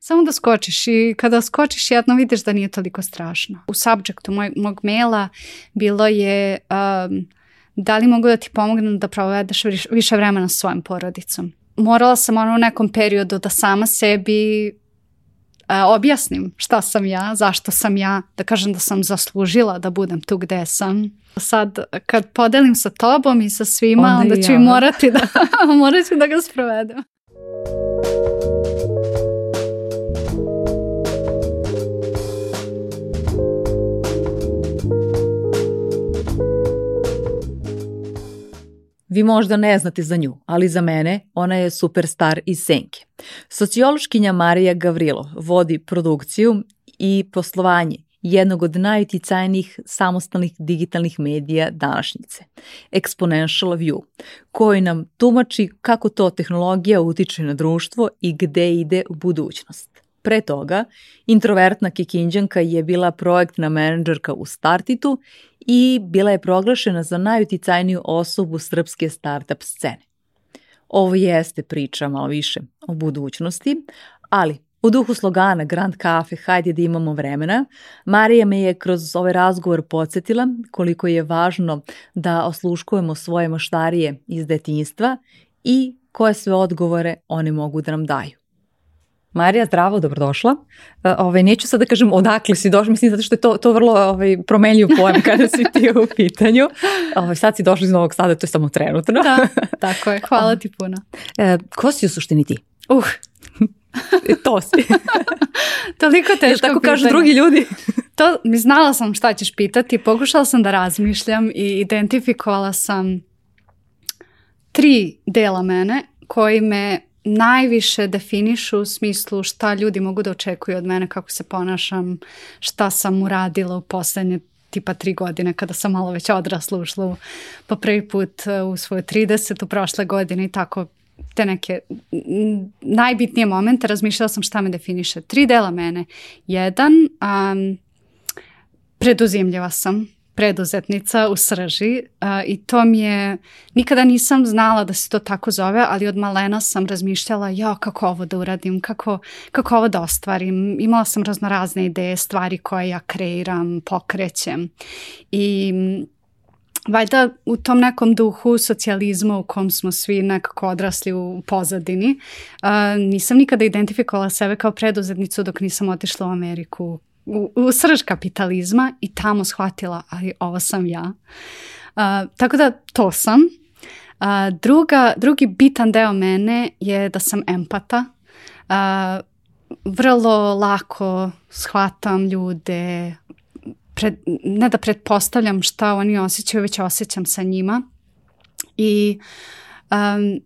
samo da skočiš i kada skočiš jedno vidiš da nije toliko strašno. U subjectu moj, mog maila bilo je um, da li mogu da ti pomognem da provedeš više vremena s svojom porodicom. Morala sam ono u nekom periodu da sama sebi e, objasnim šta sam ja, zašto sam ja, da kažem da sam zaslužila da budem tu gde sam. Sad kad podelim sa tobom i sa svima, onda, onda ću ja. i morati da, morati da ga sprovedem. Vi možda ne znate za nju, ali za mene ona je superstar iz Senke. Sociološkinja Marija Gavrilo vodi produkciju i poslovanje jednog od najuticajnijih samostalnih digitalnih medija današnjice, Exponential View, koji nam tumači kako to tehnologija utiče na društvo i gde ide u budućnost. Pre toga, introvertna Kikinđanka je bila projektna menadžerka u Startitu i bila je proglašena za najuticajniju osobu srpske startup scene. Ovo jeste priča malo više o budućnosti, ali u duhu slogana Grand Cafe Hajde da imamo vremena, Marija me je kroz ovaj razgovor podsjetila koliko je važno da osluškujemo svoje maštarije iz detinjstva i koje sve odgovore one mogu da nam daju. Marija, zdravo, dobrodošla. E, ove, ovaj, neću sad da kažem odakle si došla, mislim zato što je to, to vrlo ove, ovaj, promenljiv pojam kada si ti u pitanju. Ove, ovaj, sad si došla iz Novog Sada, to je samo trenutno. Da, tako je, hvala ti puno. E, ko si u suštini ti? Uh, e, to si. Toliko teško Jel tako pitanje. kažu drugi ljudi? to, mi znala sam šta ćeš pitati, pokušala sam da razmišljam i identifikovala sam tri dela mene koji me najviše definišu u smislu šta ljudi mogu da očekuju od mene, kako se ponašam, šta sam uradila u poslednje tipa tri godine kada sam malo već odrasla ušla po prvi put e, u svoju 30 u prošle godine i tako te neke najbitnije momente razmišljala sam šta me definiše. Tri dela mene. Jedan, um, preduzimljiva sam preduzetnica u srži uh, i to mi je, nikada nisam znala da se to tako zove, ali od malena sam razmišljala, ja kako ovo da uradim, kako, kako ovo da ostvarim. Imala sam raznorazne ideje, stvari koje ja kreiram, pokrećem i valjda u tom nekom duhu socijalizma u kom smo svi nekako odrasli u pozadini, uh, nisam nikada identifikovala sebe kao preduzetnicu dok nisam otišla u Ameriku u, u srž kapitalizma i tamo shvatila, ali ovo sam ja. Uh, tako da to sam. Uh, druga, drugi bitan deo mene je da sam empata. Uh, vrlo lako shvatam ljude, pred, ne da pretpostavljam šta oni osjećaju, već osjećam sa njima. I um,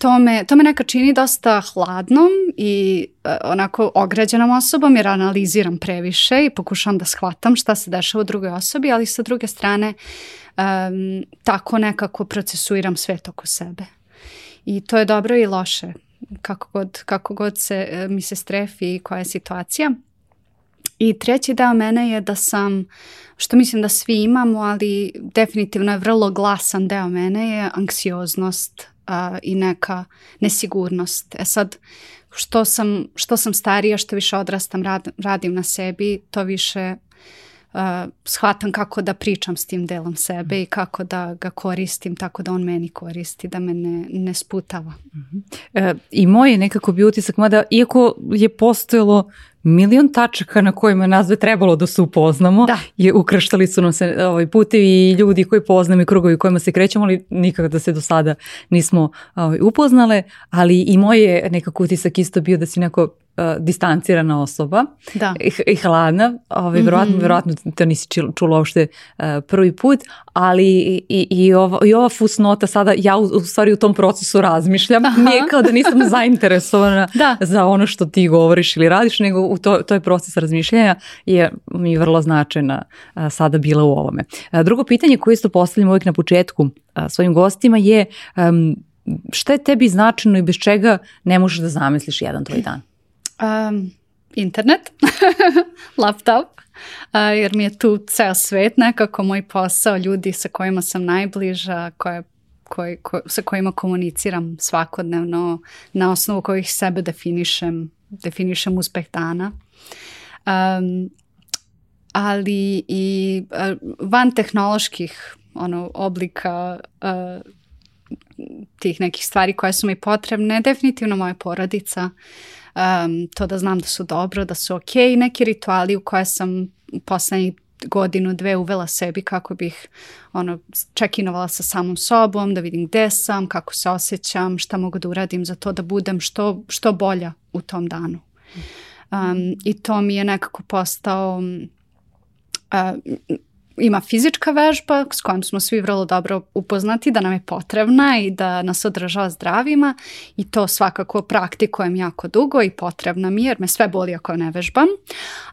to me, to me neka čini dosta hladnom i e, onako ograđenom osobom jer analiziram previše i pokušam da shvatam šta se dešava u drugoj osobi, ali sa druge strane um, tako nekako procesuiram sve to oko sebe. I to je dobro i loše kako god, kako god se, e, mi se strefi i koja je situacija. I treći deo mene je da sam, što mislim da svi imamo, ali definitivno je vrlo glasan deo mene je anksioznost, a, i neka nesigurnost. E sad, što sam, što sam starija, što više odrastam, rad, radim na sebi, to više uh, shvatam kako da pričam s tim delom sebe mm i kako da ga koristim tako da on meni koristi, da me ne, ne sputava. Mm -hmm. e, I moj je nekako bio utisak, mada iako je postojalo milion tačaka na kojima nas dve trebalo da se upoznamo. Da. Je, ukrštali su nam se ovaj, putevi i ljudi koji poznam i krugovi kojima se krećemo, ali nikako da se do sada nismo ovaj, upoznale. Ali i moj je nekako utisak isto bio da si neko uh, distancirana osoba da. i, i hladna. Ovaj, mhm. verovatno, mm -hmm. verovatno to nisi čula uopšte uh, prvi put, ali i, i, i, ova, i ova fusnota sada, ja u, u stvari u tom procesu razmišljam. Aha. Nije kao da nisam zainteresovana da. za ono što ti govoriš ili radiš, nego u to, to je proces razmišljanja je mi vrlo značajna a, sada bila u ovome. A, drugo pitanje koje isto postavljam uvijek na početku a, svojim gostima je um, šta je tebi značajno i bez čega ne možeš da zamisliš jedan tvoj dan? Um, internet, laptop, a, jer mi je tu ceo svet nekako moj posao, ljudi sa kojima sam najbliža, koje koji, ko, sa kojima komuniciram svakodnevno, na osnovu kojih sebe definišem definišem uspeh dana. Um, ali i e, van tehnoloških ono, oblika uh, tih nekih stvari koje su mi potrebne, definitivno moja porodica, um, to da znam da su dobro, da su ok, neki rituali u koje sam poslednjih godinu, dve uvela sebi kako bih ono, čekinovala sa samom sobom, da vidim gde sam, kako se osjećam, šta mogu da uradim za to da budem što, što bolja u tom danu. Um, I to mi je nekako postao... Uh, ima fizička vežba s kojom smo svi vrlo dobro upoznati da nam je potrebna i da nas održava zdravima i to svakako praktikujem jako dugo i potrebna mi jer me sve boli ako ne vežbam,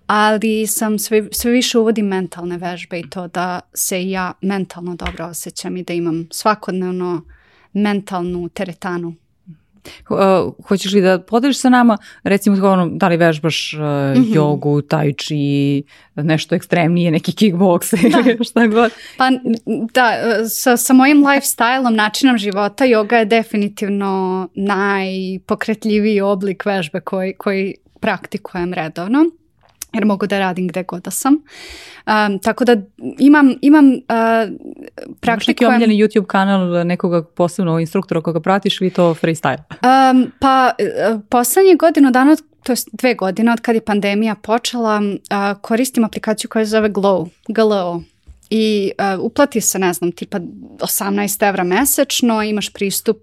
ali sam sve, sve više uvodim mentalne vežbe i to da se ja mentalno dobro osjećam i da imam svakodnevno mentalnu teretanu hoćeš li da podeliš sa nama, recimo, ono, da li vežbaš uh, mm -hmm. jogu, tai chi, nešto ekstremnije, neki kickboks ili da. šta god? Pa da, sa, sa mojim lifestyle-om, načinom života, joga je definitivno najpokretljiviji oblik vežbe koji, koji praktikujem redovno jer mogu da radim gde god da sam. Um, tako da imam, imam uh, e, praktikujem... Imaš neki YouTube kanal nekoga posebno instruktora koga pratiš ili to freestyle? Um, pa uh, e, poslednje godinu dana, to je dve godine od kad je pandemija počela, uh, koristim aplikaciju koja se zove Glow, GLO i uh, uplati se, ne znam, tipa 18 evra mesečno, imaš pristup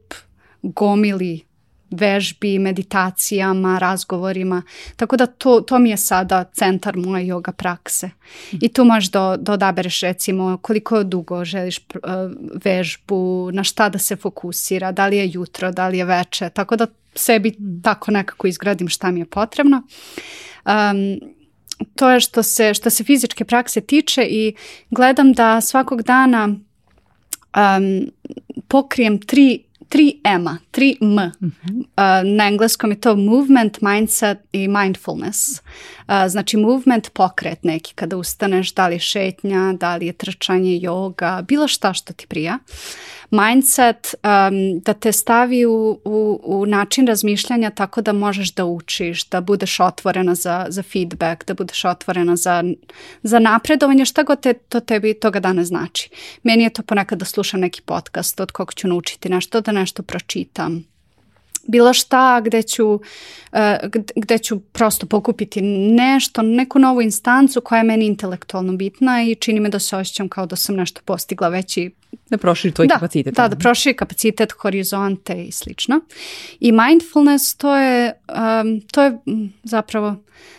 gomili vežbi, meditacijama, razgovorima. Tako da to, to mi je sada centar moje yoga prakse. Mhm. I tu možeš da, da odabereš recimo koliko dugo želiš e, vežbu, na šta da se fokusira, da li je jutro, da li je veče. Tako da sebi mhm. tako nekako izgradim šta mi je potrebno. Um, to je što se, što se fizičke prakse tiče i gledam da svakog dana um, pokrijem tri 3 M-a, 3 M. Uh mhm. -huh. uh, na engleskom je to movement, mindset i mindfulness. A, znači movement pokret neki kada ustaneš, da li šetnja, da li je trčanje, joga, bilo šta što ti prija. Mindset um, da te stavi u, u, u način razmišljanja tako da možeš da učiš, da budeš otvorena za, za feedback, da budeš otvorena za, za napredovanje, šta god te, to tebi toga dana znači. Meni je to ponekad da slušam neki podcast od kog ću naučiti nešto, da nešto pročitam bilo šta gde ću, e, gde ću prosto pokupiti nešto, neku novu instancu koja je meni intelektualno bitna i čini me da se osjećam kao da sam nešto postigla već i Da proširi tvoj da, kapacitet. Da, da, da proširi kapacitet, horizonte i slično. I mindfulness to je, um, to je zapravo,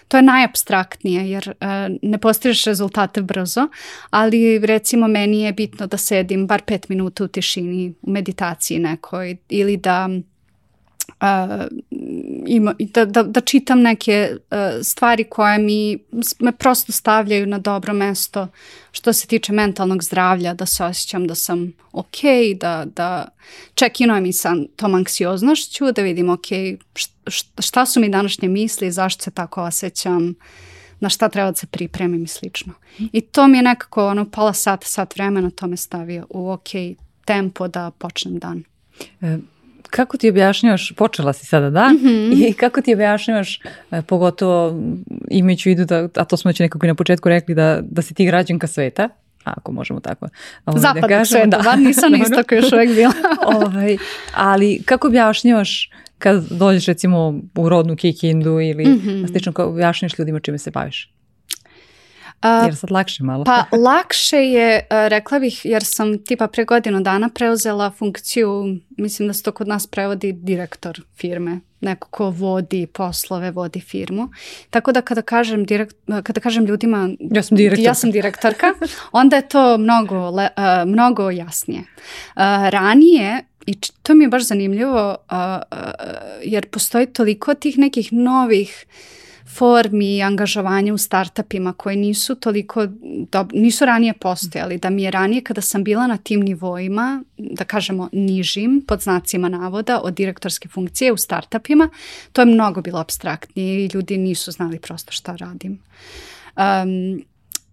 to je najabstraktnije jer uh, ne postižeš rezultate brzo, ali recimo meni je bitno da sedim bar pet minuta u tišini, u meditaciji nekoj ili da uh, ima, da, da, da čitam neke uh, stvari koje mi, me prosto stavljaju na dobro mesto što se tiče mentalnog zdravlja, da se osjećam da sam ok, da, da čekinujem i sa tom anksioznošću, da vidim ok, šta, su mi današnje misli, zašto se tako osjećam, na šta treba da se pripremim i slično. I to mi je nekako ono, pola sata, sat vremena to me stavio u ok tempo da počnem dan. E kako ti objašnjavaš, počela si sada, da, mm -hmm. i kako ti objašnjavaš, e, pogotovo imajući idu, da, a to smo već nekako i na početku rekli, da, da si ti građanka sveta, ako možemo tako ovaj, Zapadnog kažem. kažemo. Sveta, da. nisam na istoku još uvek bila. ovaj, ali kako objašnjavaš kad dođeš recimo u rodnu Kikindu ili mm -hmm. slično, kako objašnjaš ljudima čime se baviš? A, jer sad lakše malo. Pa lakše je, e, rekla bih, jer sam tipa pre godinu dana preuzela funkciju, mislim da se to kod nas prevodi direktor firme, neko ko vodi poslove, vodi firmu. Tako da kada kažem, direkt, kada kažem ljudima ja sam direktorka, ja sam direktorka onda je to mnogo, le, e, mnogo jasnije. E, ranije i to mi je baš zanimljivo jer postoji toliko tih nekih novih platformi i angažovanje u startupima koji nisu toliko, do, nisu ranije postojali, da mi je ranije kada sam bila na tim nivoima, da kažemo nižim, pod znacima navoda, od direktorske funkcije u startupima, to je mnogo bilo abstraktnije i ljudi nisu znali prosto šta radim. Um,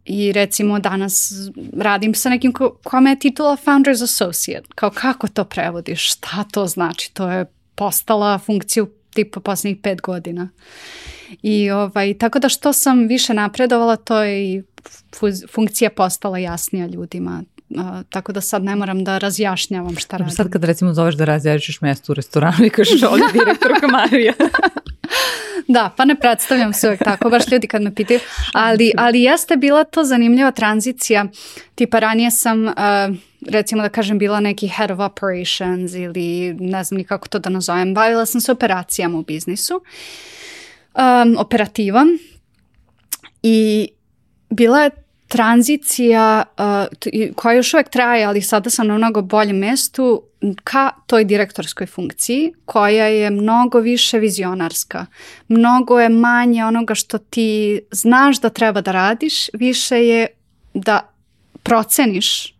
I recimo danas radim sa nekim kome je titula Founders Associate. Kao kako to prevodiš? Šta to znači? To je postala funkcija u tipa poslednjih pet godina. I ovaj, tako da što sam više napredovala, to je i funkcija postala jasnija ljudima. Uh, tako da sad ne moram da razjašnjavam šta radim. Sad kad recimo zoveš da razjašnjaš mesto u restoranu i kažeš ovdje direktorka Marija. da, pa ne predstavljam se uvek tako, baš ljudi kad me pitaju. Ali, ali jeste bila to zanimljiva tranzicija. Tipa ranije sam... Uh, recimo da kažem bila neki head of operations ili ne znam ni kako to da nazovem, bavila sam se operacijama u biznisu um, operativan i bila je tranzicija uh, koja još uvek traje, ali sada sam na mnogo boljem mestu ka toj direktorskoj funkciji koja je mnogo više vizionarska. Mnogo je manje onoga što ti znaš da treba da radiš, više je da proceniš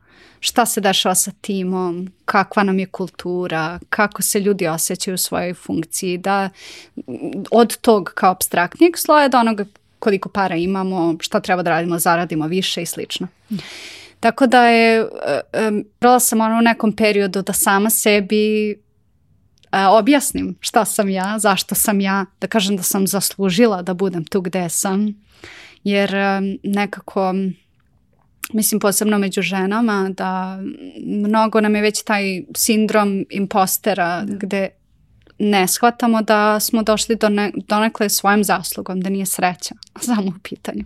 šta se dešava sa timom, kakva nam je kultura, kako se ljudi osjećaju u svojoj funkciji, da od tog kao abstraktnijeg sloja do onoga koliko para imamo, šta treba da radimo, zaradimo više i slično. Tako da je, e, e, prala sam ono u nekom periodu da sama sebi e, objasnim šta sam ja, zašto sam ja, da kažem da sam zaslužila da budem tu gde sam, jer nekako mislim posebno među ženama, da mnogo nam je već taj sindrom impostera da. gde ne shvatamo da smo došli do ne, donekle svojim zaslugom, da nije sreća samo u pitanju.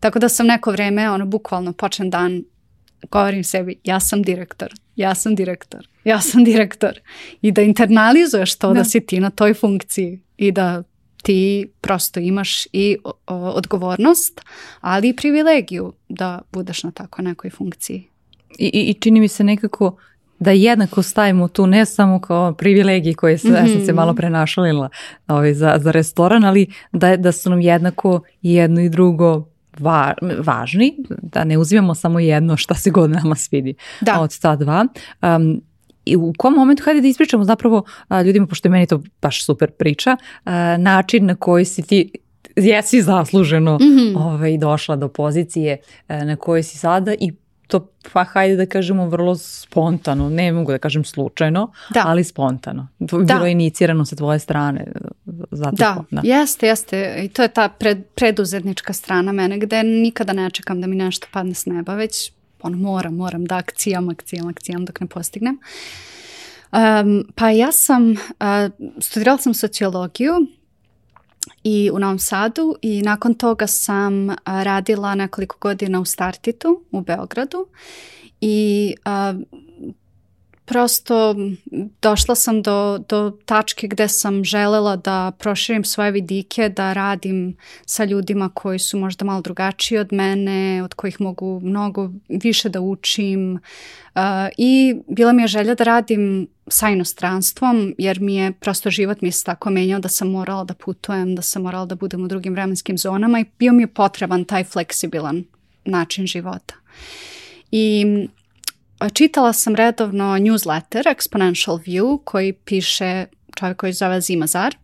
Tako da sam neko vreme, ono, bukvalno počnem dan, govorim sebi, ja sam direktor, ja sam direktor, ja sam direktor. I da internalizuješ to da, da si ti na toj funkciji i da ti prosto imaš i o, odgovornost, ali i privilegiju da budeš na tako nekoj funkciji. I, i čini mi se nekako da jednako stavimo tu ne samo kao privilegije koje se, mm -hmm. sam se malo prenašalila ovaj, za, za restoran, ali da, da su nam jednako jedno i drugo va, važni, da ne uzimamo samo jedno šta se god nama svidi da. od ta dva. Um, i u kom momentu, hajde da ispričamo zapravo a, ljudima, pošto je meni to baš super priča, a, način na koji si ti jesi zasluženo mm -hmm. ovaj, došla do pozicije a, e, na kojoj si sada i to, pa hajde da kažemo, vrlo spontano, ne mogu da kažem slučajno, da. ali spontano. To je da. bilo inicirano sa tvoje strane. E, Zato da. da, jeste, jeste. I to je ta pred, preduzetnička strana mene gde nikada ne čekam da mi nešto padne s neba, već ono moram, moram da akcijam, akcijam, akcijam dok ne postignem. Um, pa ja sam, uh, studirala sam sociologiju i u Novom Sadu i nakon toga sam uh, radila nekoliko godina u Startitu u Beogradu i uh, prosto došla sam do, do tačke gde sam želela da proširim svoje vidike, da radim sa ljudima koji su možda malo drugačiji od mene, od kojih mogu mnogo više da učim uh, i bila mi je želja da radim sa inostranstvom jer mi je prosto život mi se tako menjao da sam morala da putujem, da sam morala da budem u drugim vremenskim zonama i bio mi je potreban taj fleksibilan način života. I Čitala sam redovno newsletter Exponential View koji piše čovjek koji zove Zimazar.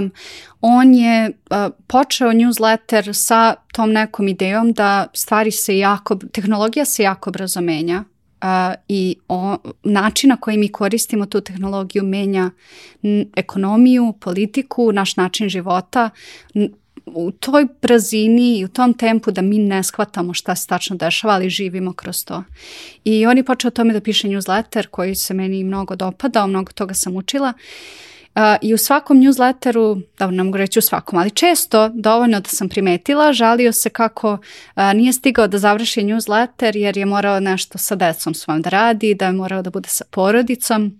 Um, on je uh, počeo newsletter sa tom nekom idejom da stvari se jako, tehnologija se jako brzo menja uh, i o, način na koji mi koristimo tu tehnologiju menja ekonomiju, politiku, naš način života, u toj prazini i u tom tempu da mi ne shvatamo šta se tačno dešava, ali živimo kroz to. I on je počeo tome da piše newsletter koji se meni mnogo dopadao, mnogo toga sam učila. Uh, I u svakom newsletteru, da ne mogu reći u svakom, ali često, dovoljno da sam primetila, žalio se kako uh, nije stigao da završi newsletter jer je morao nešto sa decom svojom da radi, da je morao da bude sa porodicom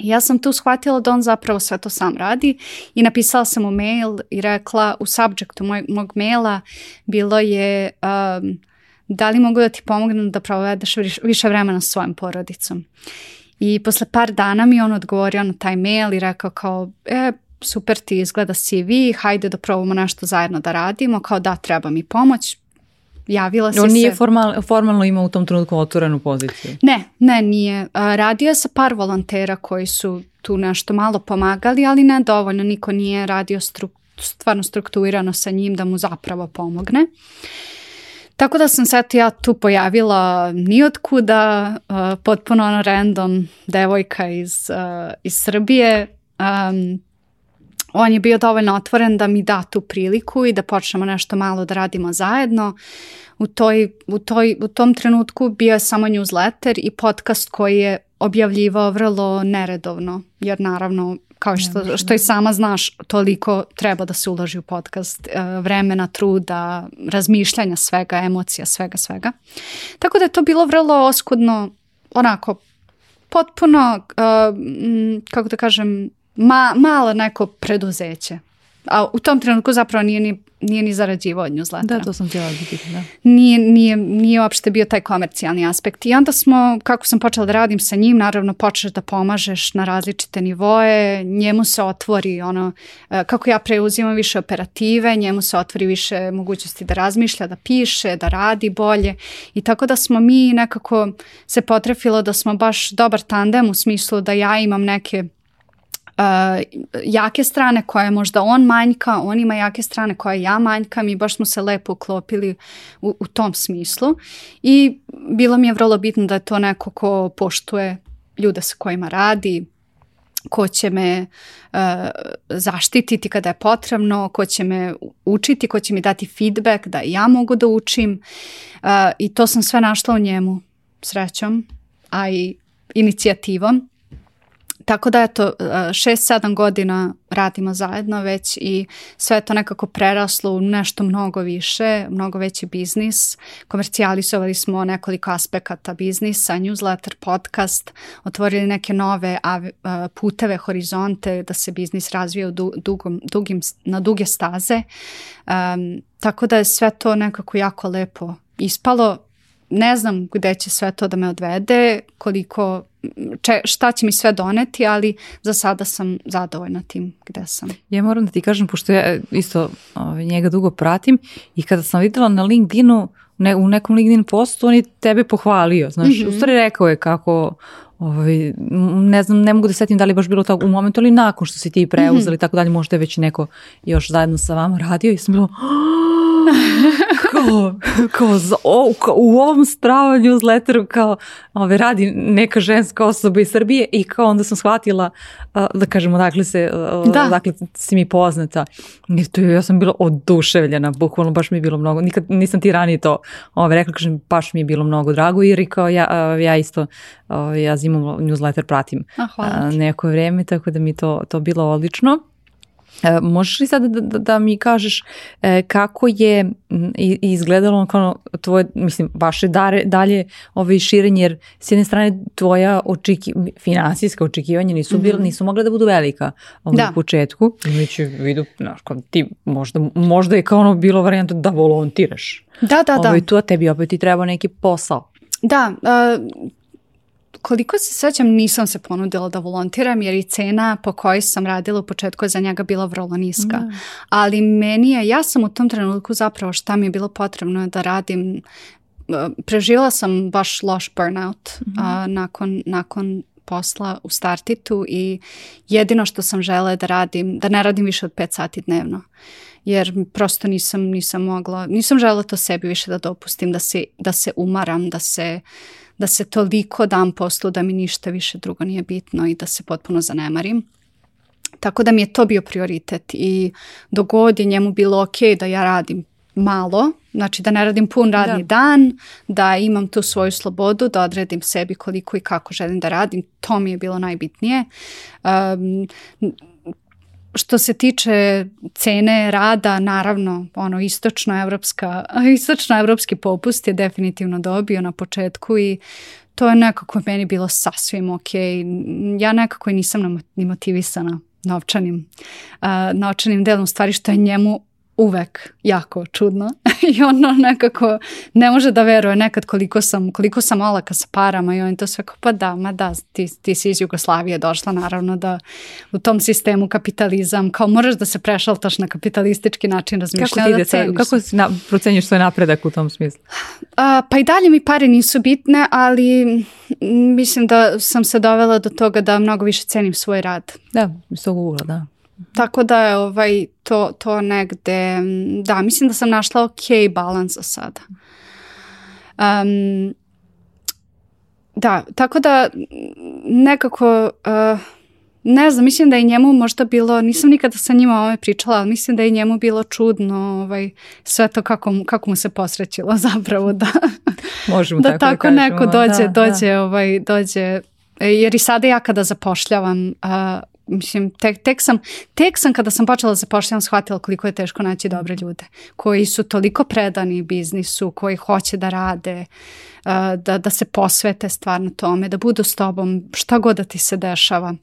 ja sam tu shvatila da on zapravo sve to sam radi i napisala sam mu mail i rekla u subjectu moj, mog maila bilo je um, da li mogu da ti pomognem da provedeš više vremena s svojom porodicom. I posle par dana mi on odgovorio na taj mail i rekao kao, e, super ti izgleda CV, hajde da probamo nešto zajedno da radimo, kao da treba mi pomoć, javila se. On nije se... Formal, formalno imao u tom trenutku otvorenu poziciju? Ne, ne, nije. Radio sa par volontera koji su tu nešto malo pomagali, ali ne dovoljno. Niko nije radio stru, stvarno strukturirano sa njim da mu zapravo pomogne. Tako da sam se ja tu pojavila nijotkuda, uh, potpuno ono random devojka iz, uh, iz Srbije, um, on je bio dovoljno otvoren da mi da tu priliku i da počnemo nešto malo da radimo zajedno. U, toj, u, toj, u tom trenutku bio je samo newsletter i podcast koji je objavljivao vrlo neredovno, jer naravno kao što, što i sama znaš, toliko treba da se uloži u podcast, e, vremena, truda, razmišljanja svega, emocija, svega, svega. Tako da je to bilo vrlo oskudno, onako, potpuno, e, kako da kažem, ma, malo neko preduzeće. A u tom trenutku zapravo nije ni, nije ni zarađivao od newslettera. Da, to sam htjela da da. Nije, nije, nije uopšte bio taj komercijalni aspekt. I onda smo, kako sam počela da radim sa njim, naravno počeš da pomažeš na različite nivoe, njemu se otvori ono, e, kako ja preuzimam više operative, njemu se otvori više mogućnosti da razmišlja, da piše, da radi bolje. I tako da smo mi nekako se potrefilo da smo baš dobar tandem u smislu da ja imam neke jake strane koje možda on manjka, on ima jake strane koje ja manjkam i baš smo se lepo uklopili u, u tom smislu i bilo mi je vrlo bitno da je to neko ko poštuje ljude sa kojima radi, ko će me uh, zaštititi kada je potrebno, ko će me učiti, ko će mi dati feedback da ja mogu da učim uh, i to sam sve našla u njemu srećom, a i inicijativom. Tako da eto, 6-7 e, godina radimo zajedno već i sve to nekako preraslo u nešto mnogo više, mnogo veći biznis. Komercijalisovali smo nekoliko aspekata biznisa, newsletter, podcast, otvorili neke nove e, puteve, horizonte da se biznis razvija u dugom, dugim, na duge staze. Um, tako da je sve to nekako jako lepo ispalo. Ne znam gde će sve to da me odvede, koliko če, šta će mi sve doneti, ali za sada sam zadovoljna tim gde sam. Ja moram da ti kažem, pošto ja isto ovaj, njega dugo pratim i kada sam videla na LinkedInu, ne, u nekom LinkedIn postu, on je tebe pohvalio, znaš, mm -hmm. u stvari rekao je kako Ovaj, ne znam, ne mogu da setim da li baš bilo tako u momentu ali nakon što si ti mhm. preuzeli mm -hmm. tako dalje, možda je već neko još zajedno sa vama radio i sam bilo ah! kao, kao, za, o, kao u ovom strava newsletteru kao ove, radi neka ženska osoba iz Srbije i kao onda sam shvatila da kažemo dakle se a, da. odakle si mi poznata i to ja sam bila oduševljena bukvalno baš mi je bilo mnogo nikad nisam ti ranije to ove, rekla kažem baš mi je bilo mnogo drago jer i kao ja, ja isto ja zimom newsletter pratim a, a, neko vreme tako da mi to, to bilo odlično E, možeš li sad da, da, da, mi kažeš e, kako je izgledalo ono tvoje, mislim, vaše dare, dalje ovaj širenje, jer s jedne strane tvoja očeki, finansijska očekivanja nisu, mhm. bil, nisu mogla da budu velika ovaj, da. u početku. Imajući će vidu, znaš, ti možda, možda je kao ono bilo varijanta da volontiraš. Da, da, da. Ovaj, tu, a tebi opet i treba neki posao. Da, uh, koliko se sećam, nisam se ponudila da volontiram jer i cena po kojoj sam radila u početku za njega bila vrlo niska. Mm. Ali meni je, ja sam u tom trenutku zapravo šta mi je bilo potrebno da radim, e, preživjela sam baš loš burnout mm -hmm. a, mhm. nakon, nakon posla u startitu i jedino što sam žela je da radim, da ne radim više od 5 sati dnevno. Jer prosto nisam, nisam mogla, nisam žela to sebi više da dopustim, da se, da se umaram, da se, da se toliko dam poslu da mi ništa više drugo nije bitno i da se potpuno zanemarim. Tako da mi je to bio prioritet i dogod je njemu bilo ok da ja radim malo, znači da ne radim pun radni da. dan, da imam tu svoju slobodu, da odredim sebi koliko i kako želim da radim, to mi je bilo najbitnije. Um, Što se tiče cene rada, naravno, ono, istočno evropska, istočnoevropska, istočnoevropski popust je definitivno dobio na početku i to je nekako meni bilo sasvim ok. Ja nekako nisam ni motivisana novčanim, uh, novčanim delom stvari što je njemu uvek jako čudno i ono nekako ne može da veruje nekad koliko sam, koliko sam olaka sa parama i on to sve kao pa da, ma da, ti, ti si iz Jugoslavije došla naravno da u tom sistemu kapitalizam, kao moraš da se prešaltaš na kapitalistički način razmišljanja da ceniš. Kako na, procenjuješ svoj napredak u tom smislu? A, pa i dalje mi pare nisu bitne, ali mislim da sam se dovela do toga da mnogo više cenim svoj rad. Da, iz tog ugla, da. Tako da je ovaj, to, to negde, da, mislim da sam našla ok balans za sada. Um, da, tako da nekako, uh, ne znam, mislim da je njemu možda bilo, nisam nikada sa njima o ovome ovaj, pričala, ali mislim da je njemu bilo čudno ovaj, sve to kako, kako mu se posrećilo zapravo da, Možemo da tako, da tako da kažemo, neko dođe, da, da. dođe, da. Ovaj, dođe, e, jer i sada ja kada zapošljavam uh, mislim, tek, tek, sam, tek sam kada sam počela da zapošljavam shvatila koliko je teško naći dobre ljude koji su toliko predani biznisu, koji hoće da rade, da, da se posvete stvarno tome, da budu s tobom, šta god da ti se dešava.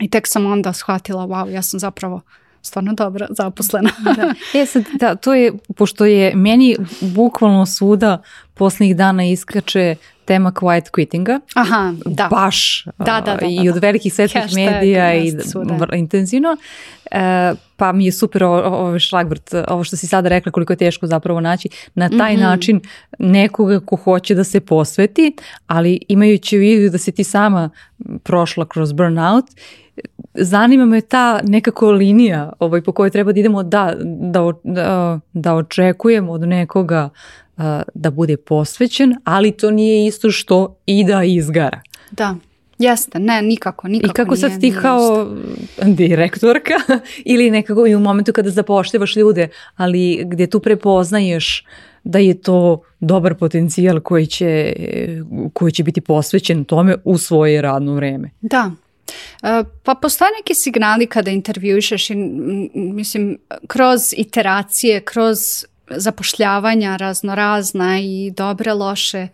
I tek sam onda shvatila, wow, ja sam zapravo stvarno dobra zaposlena. da. E sad, da, to je, pošto je meni bukvalno svuda poslednjih dana iskače tema quiet quittinga. Aha, da. Baš. Da, da, da, da, I od da. velikih svetskih Hashtag, medija i vrlo intenzivno. E, pa mi je super ovo ovaj šlagvrt, ovo što si sada rekla koliko je teško zapravo naći na taj mm -hmm. način nekoga ko hoće da se posveti, ali imajući u vidu da si ti sama prošla kroz burnout zanima me ta nekako linija ovaj, po kojoj treba da idemo da, da, da, da očekujemo od nekoga da bude posvećen, ali to nije isto što i da izgara. Da, Jeste, ne, nikako, nikako. I kako sad ti kao direktorka ili nekako i u momentu kada zapošljevaš ljude, ali gde tu prepoznaješ da je to dobar potencijal koji će, koji će biti posvećen tome u svoje radno vreme. Da, E, pa postoje neki signali kada intervjuješ i mislim kroz iteracije, kroz zapošljavanja raznorazna i dobre, loše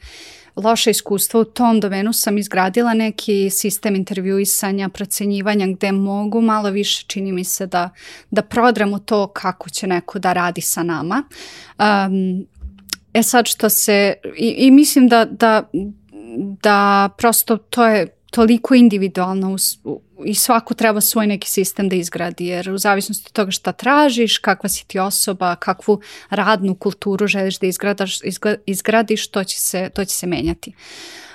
loše iskustvo u tom domenu sam izgradila neki sistem intervjuisanja, procenjivanja gde mogu malo više čini mi se da, da prodram to kako će neko da radi sa nama. Um, e sad što se i, i mislim da, da, da prosto to je toliko individualna i svako treba svoj neki sistem da izgradi jer u zavisnosti od toga šta tražiš, kakva si ti osoba, kakvu radnu kulturu želiš da izgradaš, izgradiš, to će se, to će se menjati.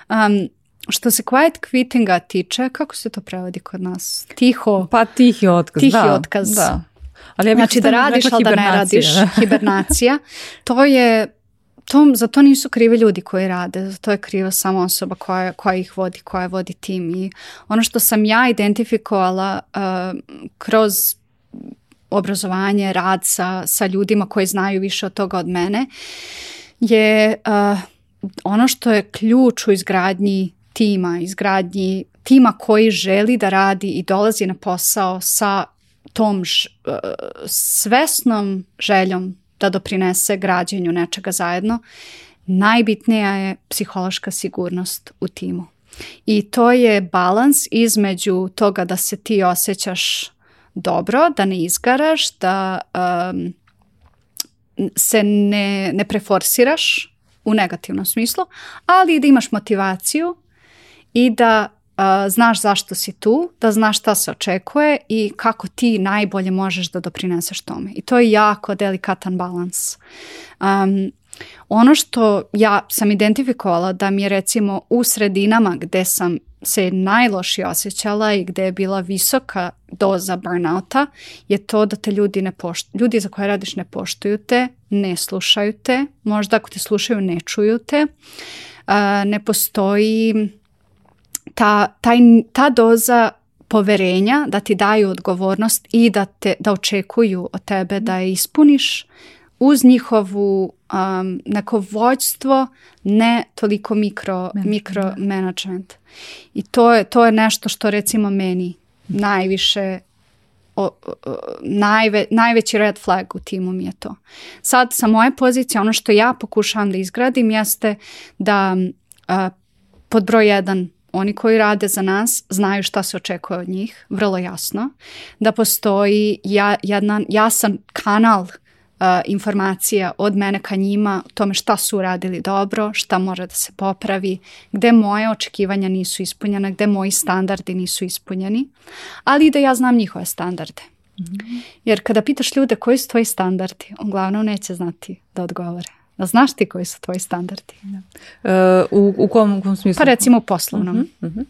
Um, što se quiet quittinga tiče, kako se to prevodi kod nas? Tiho. Pa tihi otkaz, tihi da. otkaz. Da. Ali ja znači da radiš, dakle ali da ne radiš. Hibernacija. to je to, za to nisu krive ljudi koji rade, za to je kriva samo osoba koja, koja ih vodi, koja vodi tim. I ono što sam ja identifikovala uh, kroz obrazovanje, rad sa, sa ljudima koji znaju više od toga od mene, je uh, ono što je ključ u izgradnji tima, izgradnji tima koji želi da radi i dolazi na posao sa tom š, uh, svesnom željom da doprinese građenju nečega zajedno, najbitnija je psihološka sigurnost u timu. I to je balans između toga da se ti osjećaš dobro, da ne izgaraš, da um, se ne, ne preforsiraš u negativnom smislu, ali i da imaš motivaciju i da znaš zašto si tu, da znaš šta se očekuje i kako ti najbolje možeš da doprineseš tome. I to je jako delikatan balans. Um, ono što ja sam identifikovala da mi je recimo u sredinama gde sam se najlošije osjećala i gde je bila visoka doza burnouta je to da te ljudi ne poštuju. Ljudi za koje radiš ne poštuju te, ne slušaju te, možda ako te slušaju ne čuju te, uh, ne postoji ta, taj, ta doza poverenja da ti daju odgovornost i da, te, da očekuju od tebe da je ispuniš uz njihovu um, neko vođstvo, ne toliko mikro, mikromanagement. Da. I to je, to je nešto što recimo meni najviše o, o, najve, najveći red flag u timu mi je to. Sad sa moje pozicije ono što ja pokušavam da izgradim jeste da a, uh, pod broj jedan oni koji rade za nas znaju šta se očekuje od njih, vrlo jasno, da postoji ja, jedna, jasan kanal e, informacija od mene ka njima o tome šta su uradili dobro, šta mora da se popravi, gde moje očekivanja nisu ispunjena, gde moji standardi nisu ispunjeni, ali i da ja znam njihove standarde. Mhm. Jer kada pitaš ljude koji su tvoji standardi, on glavno neće znati da odgovore. Da znaš ti koji su tvoji standardi? Da. Uh, u, u kom, u kom smislu? Pa recimo u poslovnom. Uh -huh, uh -huh.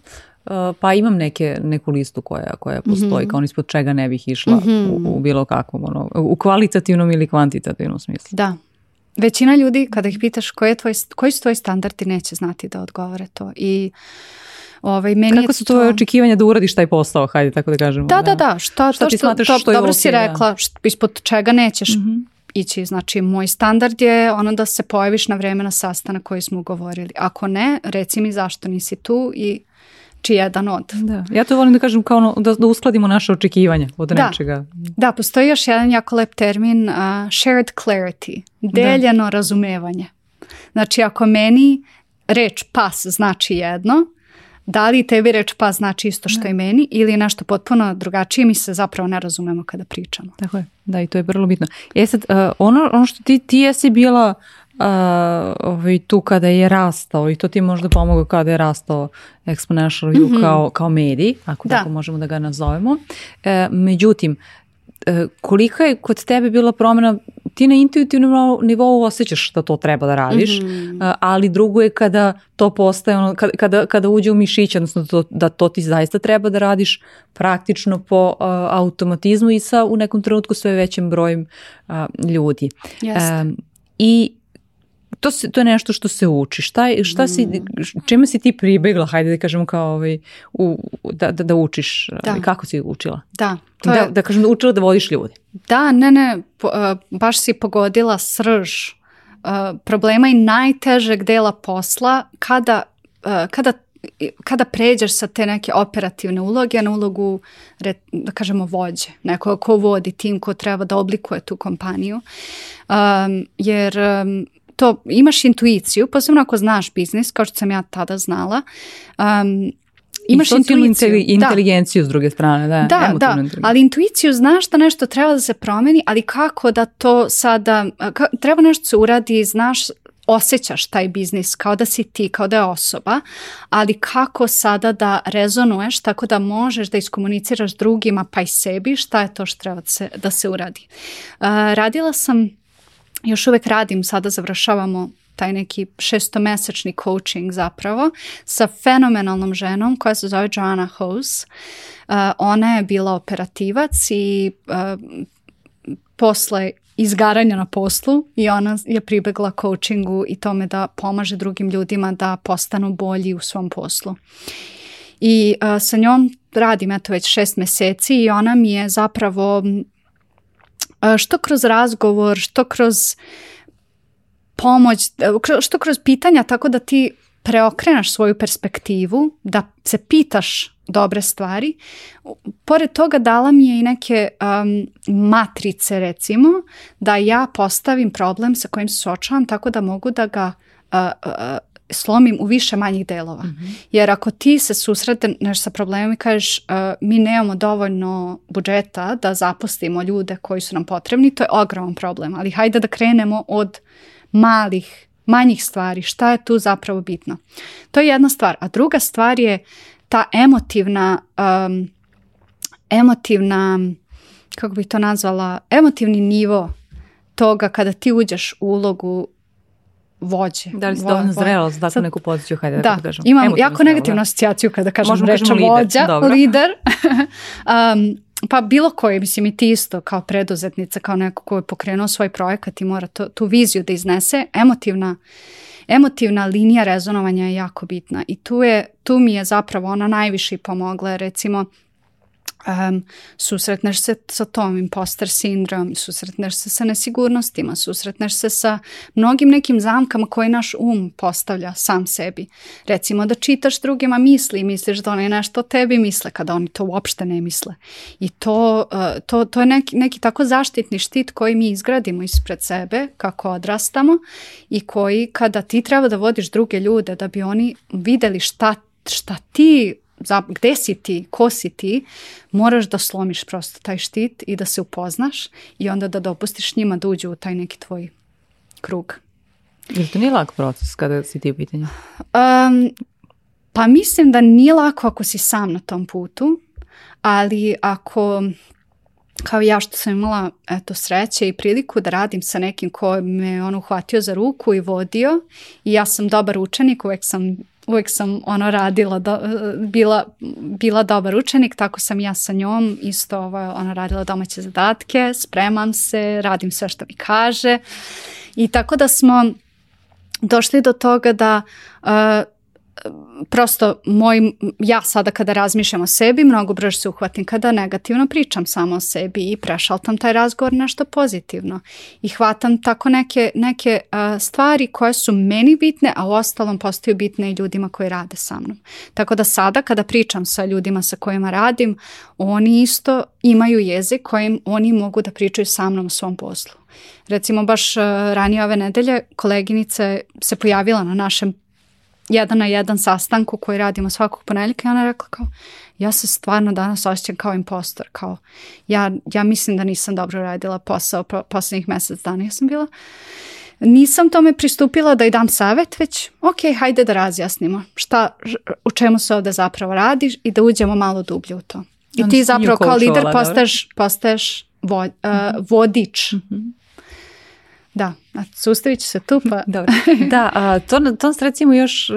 Uh, pa imam neke, neku listu koja, koja postoji, mm -hmm. kao ispod čega ne bih išla mm -hmm. u, mhm. u bilo kakvom, ono, u kvalitativnom ili kvantitativnom smislu. Da, većina ljudi kada ih pitaš koji, je tvoj, koji su tvoji standardi neće znati da odgovore to i Ovaj, meni Kako su tvoje to očekivanja da uradiš taj posao, hajde tako da kažemo. Da, da, da, da. Šta, šta, šta ti što, smatraš to, što je Dobro okay, si da? rekla, da. ispod čega nećeš mm -hmm ići. Znači, moj standard je ono da se pojaviš na vreme na sastanak koji smo govorili. Ako ne, reci mi zašto nisi tu i čiji jedan od. Da. Ja to volim da kažem kao ono, da, da uskladimo naše očekivanja od da. nečega. Da, postoji još jedan jako lep termin, uh, shared clarity, da. deljeno da. razumevanje. Znači, ako meni reč pas znači jedno, da li tebi reč pa znači isto što da. i meni ili nešto potpuno drugačije, mi se zapravo ne razumemo kada pričamo. Tako je, da i to je vrlo bitno. E sad, uh, ono, ono što ti, ti jesi bila uh, ovaj, tu kada je rastao i to ti možda pomogao kada je rastao Exponential U mm -hmm. kao, kao medij, ako da. tako možemo da ga nazovemo. E, međutim, e, kolika je kod tebe bila promena ti na intuitivnom nivou osjećaš šta to treba da radiš, mm -hmm. ali drugo je kada to postaje, ono, kada, kada, kada uđe u mišiće, odnosno to, da to ti zaista treba da radiš praktično po uh, automatizmu i sa u nekom trenutku sve većim brojem uh, ljudi. Jeste. Um, I to, se, to je nešto što se uči. Šta, šta si, mm. čime si ti pribegla, hajde da kažemo kao ovaj, u, da, da, da učiš, da. Ovaj, kako si učila? Da, to da, je... da, da kažem da učila da vodiš ljude. Da, ne, ne, eh, baš si pogodila srž eh, problema i najtežeg dela posla kada, eh, kada kada pređeš sa te neke operativne uloge na ulogu, da kažemo, vođe, neko ko vodi tim, ko treba da oblikuje tu kompaniju, um, jer um, to imaš intuiciju, posebno ako znaš biznis, kao što sam ja tada znala, um, imaš I intuiciju. Da. inteligenciju da. s druge strane, da. Da, da, ali intuiciju znaš da nešto treba da se promeni, ali kako da to sada, ka, treba nešto se uradi, znaš osjećaš taj biznis kao da si ti, kao da je osoba, ali kako sada da rezonuješ tako da možeš da iskomuniciraš drugima pa i sebi šta je to što treba da se, da se uradi. Uh, radila sam još uvek radim, sada završavamo taj neki šestomesečni coaching zapravo sa fenomenalnom ženom koja se zove Joanna Hose. Uh, ona je bila operativac i uh, posle izgaranja na poslu i ona je pribegla coachingu i tome da pomaže drugim ljudima da postanu bolji u svom poslu. I uh, sa njom radim eto već šest meseci i ona mi je zapravo što kroz razgovor, što kroz pomoć, e, što kroz pitanja tako da ti preokrenaš svoju perspektivu, da se pitaš dobre stvari. Pored toga dala mi je i neke um, matrice recimo da ja postavim problem sa kojim se suočavam tako da mogu da ga uh, uh, slomim u više manjih delova. Mm -hmm. Jer ako ti se susretneš sa problemom i kažeš uh, mi nemamo dovoljno budžeta da zaposlimo ljude koji su nam potrebni, to je ogroman problem. Ali hajde da krenemo od malih, manjih stvari. Šta je tu zapravo bitno? To je jedna stvar. A druga stvar je ta emotivna, um, emotivna, kako bih to nazvala, emotivni nivo toga kada ti uđeš u ulogu vođe. Da li si dovoljno zrelost da neku poziciju, hajde da, da kažem. imam Emotivno jako negativnu da. asocijaciju kada kažem Možemo reč vođa, Dobro. lider. um, pa bilo koje, mislim i ti isto kao preduzetnica, kao neko ko je pokrenuo svoj projekat i mora to, tu viziju da iznese, emotivna, emotivna linija rezonovanja je jako bitna i tu, je, tu mi je zapravo ona najviše pomogla, recimo um, susretneš se sa tom imposter sindrom, susretneš se sa nesigurnostima, susretneš se sa mnogim nekim zamkama koje naš um postavlja sam sebi. Recimo da čitaš drugima misli i misliš da oni nešto o tebi misle kada oni to uopšte ne misle. I to, uh, to, to je neki, neki tako zaštitni štit koji mi izgradimo ispred sebe kako odrastamo i koji kada ti treba da vodiš druge ljude da bi oni videli šta šta ti zap, gde si ti, ko si ti, moraš da slomiš prosto taj štit i da se upoznaš i onda da dopustiš njima da uđu u taj neki tvoj krug. Jer to nije lak proces kada si ti u pitanju? Um, pa mislim da nije lako ako si sam na tom putu, ali ako kao ja što sam imala eto, sreće i priliku da radim sa nekim ko me on uhvatio za ruku i vodio i ja sam dobar učenik, uvek sam uvek sam ono radila, do, bila, bila dobar učenik, tako sam ja sa njom isto ovo, ono, radila domaće zadatke, spremam se, radim sve što mi kaže i tako da smo došli do toga da uh, prosto moj, ja sada kada razmišljam o sebi, mnogo brže se uhvatim kada negativno pričam samo o sebi i prešaltam taj razgovor nešto pozitivno i hvatam tako neke, neke stvari koje su meni bitne, a u ostalom postaju bitne i ljudima koji rade sa mnom. Tako da sada kada pričam sa ljudima sa kojima radim, oni isto imaju jezik kojim oni mogu da pričaju sa mnom o svom poslu. Recimo baš ranije ove nedelje koleginica se pojavila na našem jedan na jedan sastanku koji radimo svakog ponedjeljka i ona rekla kao ja se stvarno danas osjećam kao impostor, kao ja, ja mislim da nisam dobro radila posao po, posljednjih mjesec dana. Ja sam bila, nisam tome pristupila da i dam savet već ok, hajde da razjasnimo šta, u čemu se ovde zapravo radiš i da uđemo malo dublje u to. I ti zapravo kao lider postaješ, postaješ vo, uh, vodič mm -hmm. Da, sustavit ću se tu pa... Dobro. Da, a, to, to recimo još e,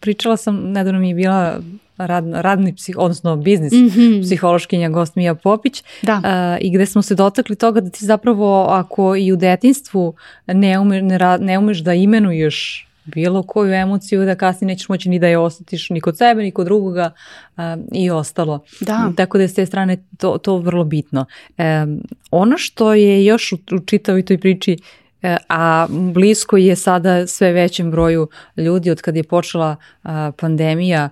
pričala sam, nedavno mi je bila rad, radni, psih, odnosno biznis mm -hmm. psihološkinja gost Mija Popić da. A, e, i gde smo se dotakli toga da ti zapravo ako i u detinstvu ne, ume, ne, ra, ne umeš da imenuješ bilo koju emociju da kasnije nećeš moći ni da je osjetiš ni kod sebe, ni kod drugoga a, e, i ostalo. Da. Tako da je s te strane to, to vrlo bitno. E, ono što je još u, u čitavoj toj priči E, a blisko je sada sve većem broju ljudi od kada je počela pandemija,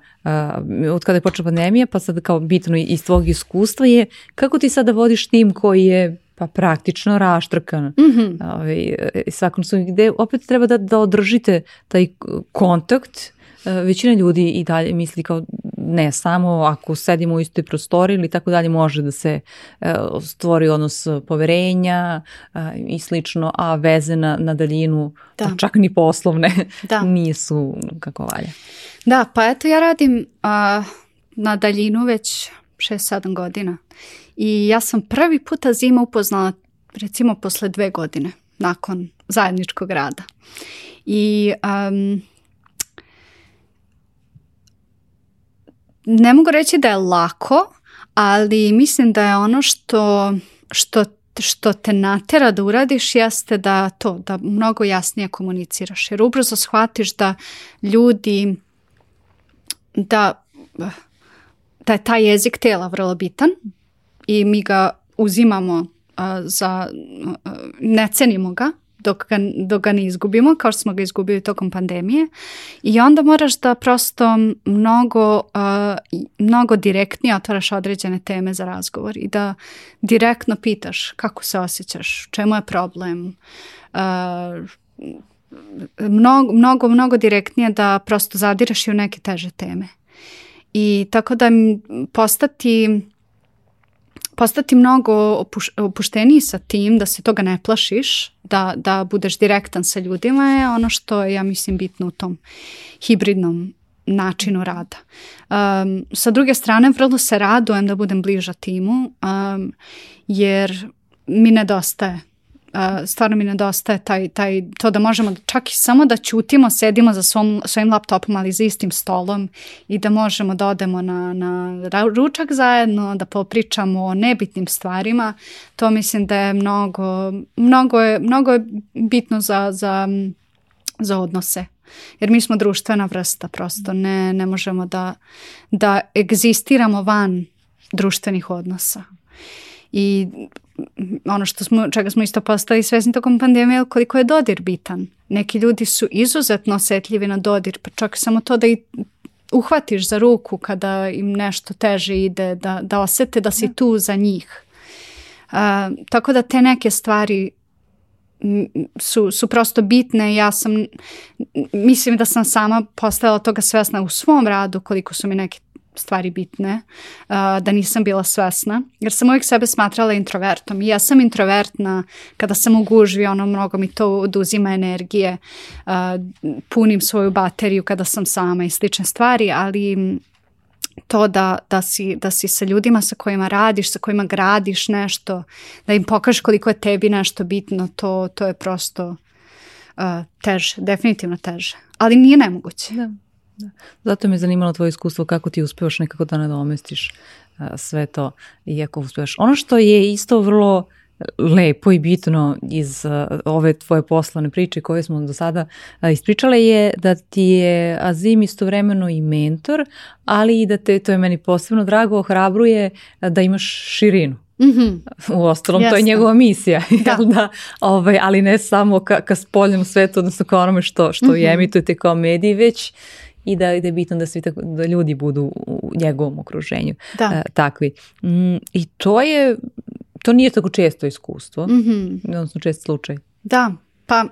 od kada je počela pandemija, pa sad kao bitno iz tvog iskustva je kako ti sada vodiš tim koji je pa praktično raštrkan. Mm -hmm. Ove, ovaj, svakom su gde opet treba da, da održite taj kontakt. E, većina ljudi i dalje misli kao ne samo ako sedimo u istoj prostori ili tako dalje može da se e, stvori odnos e, poverenja e, i slično, a veze na, na daljinu, da. Pa čak ni poslovne, da. nisu kako valja. Da, pa eto ja radim a, na daljinu već 6-7 godina i ja sam prvi puta zima upoznala recimo posle dve godine nakon zajedničkog rada. I um, ne mogu reći da je lako, ali mislim da je ono što, što što te natera da uradiš jeste da to, da mnogo jasnije komuniciraš. Jer ubrzo shvatiš da ljudi, da, da je taj jezik tela vrlo bitan i mi ga uzimamo a, za, a, ne cenimo ga dok ga, dok ga ne izgubimo, kao što smo ga izgubili tokom pandemije. I onda moraš da prosto mnogo, uh, mnogo direktnije otvaraš određene teme za razgovor i da direktno pitaš kako se osjećaš, čemu je problem, uh, mnogo, mnogo, mnogo direktnije da prosto zadireš i u neke teže teme. I tako da postati postati mnogo opuš, opušteniji sa tim, da se toga ne plašiš, da, da budeš direktan sa ljudima je ono što je, ja mislim, bitno u tom hibridnom načinu rada. Um, sa druge strane, vrlo se radujem da budem bliža timu, um, jer mi nedostaje uh, stvarno mi nedostaje taj, taj, to da možemo čak i samo da ćutimo, sedimo za svom, svojim laptopom, ali za istim stolom i da možemo da odemo na, na ručak zajedno, da popričamo o nebitnim stvarima. To mislim da je mnogo, mnogo je, mnogo je bitno za, za, za odnose. Jer mi smo društvena vrsta prosto, ne, ne možemo da, da egzistiramo van društvenih odnosa. I ono što smo, čega smo isto postali svesni tokom pandemije, koliko je dodir bitan. Neki ljudi su izuzetno osetljivi na dodir, pa čak samo to da i uhvatiš za ruku kada im nešto teže ide, da, da osete da si da. tu za njih. Uh, tako da te neke stvari su, su prosto bitne. Ja sam, mislim da sam sama postala toga svesna u svom radu koliko su mi neke stvari bitne, da nisam bila svesna, jer sam uvijek sebe smatrala introvertom. I ja sam introvertna kada sam u gužvi, ono mnogo mi to oduzima energije, punim svoju bateriju kada sam sama i slične stvari, ali to da, da, si, da si sa ljudima sa kojima radiš, sa kojima gradiš nešto, da im pokažeš koliko je tebi nešto bitno, to, to je prosto uh, teže, definitivno teže. Ali nije nemoguće. Da. Da. Zato me je zanimalo tvoje iskustvo kako ti uspevaš nekako da nadomestiš sve to i iako uspevaš. Ono što je isto vrlo e, lepo i bitno iz e, ove tvoje poslane priče koje smo do sada ispričale je da ti je Azim istovremeno i mentor, ali i da te, to je meni posebno drago, ohrabruje da imaš širinu. Mm -hmm. U ostalom, Jasne. to je njegova misija, da. da ovaj, ali ne samo ka, ka spoljnom svetu, odnosno ka onome što, što mm -hmm. je emitujete kao mediji, već i da, da je bitno da, svi tako, da ljudi budu u njegovom okruženju da. Uh, takvi. Mm, I to je, to nije tako često iskustvo, mm -hmm. odnosno čest slučaj. Da, pa...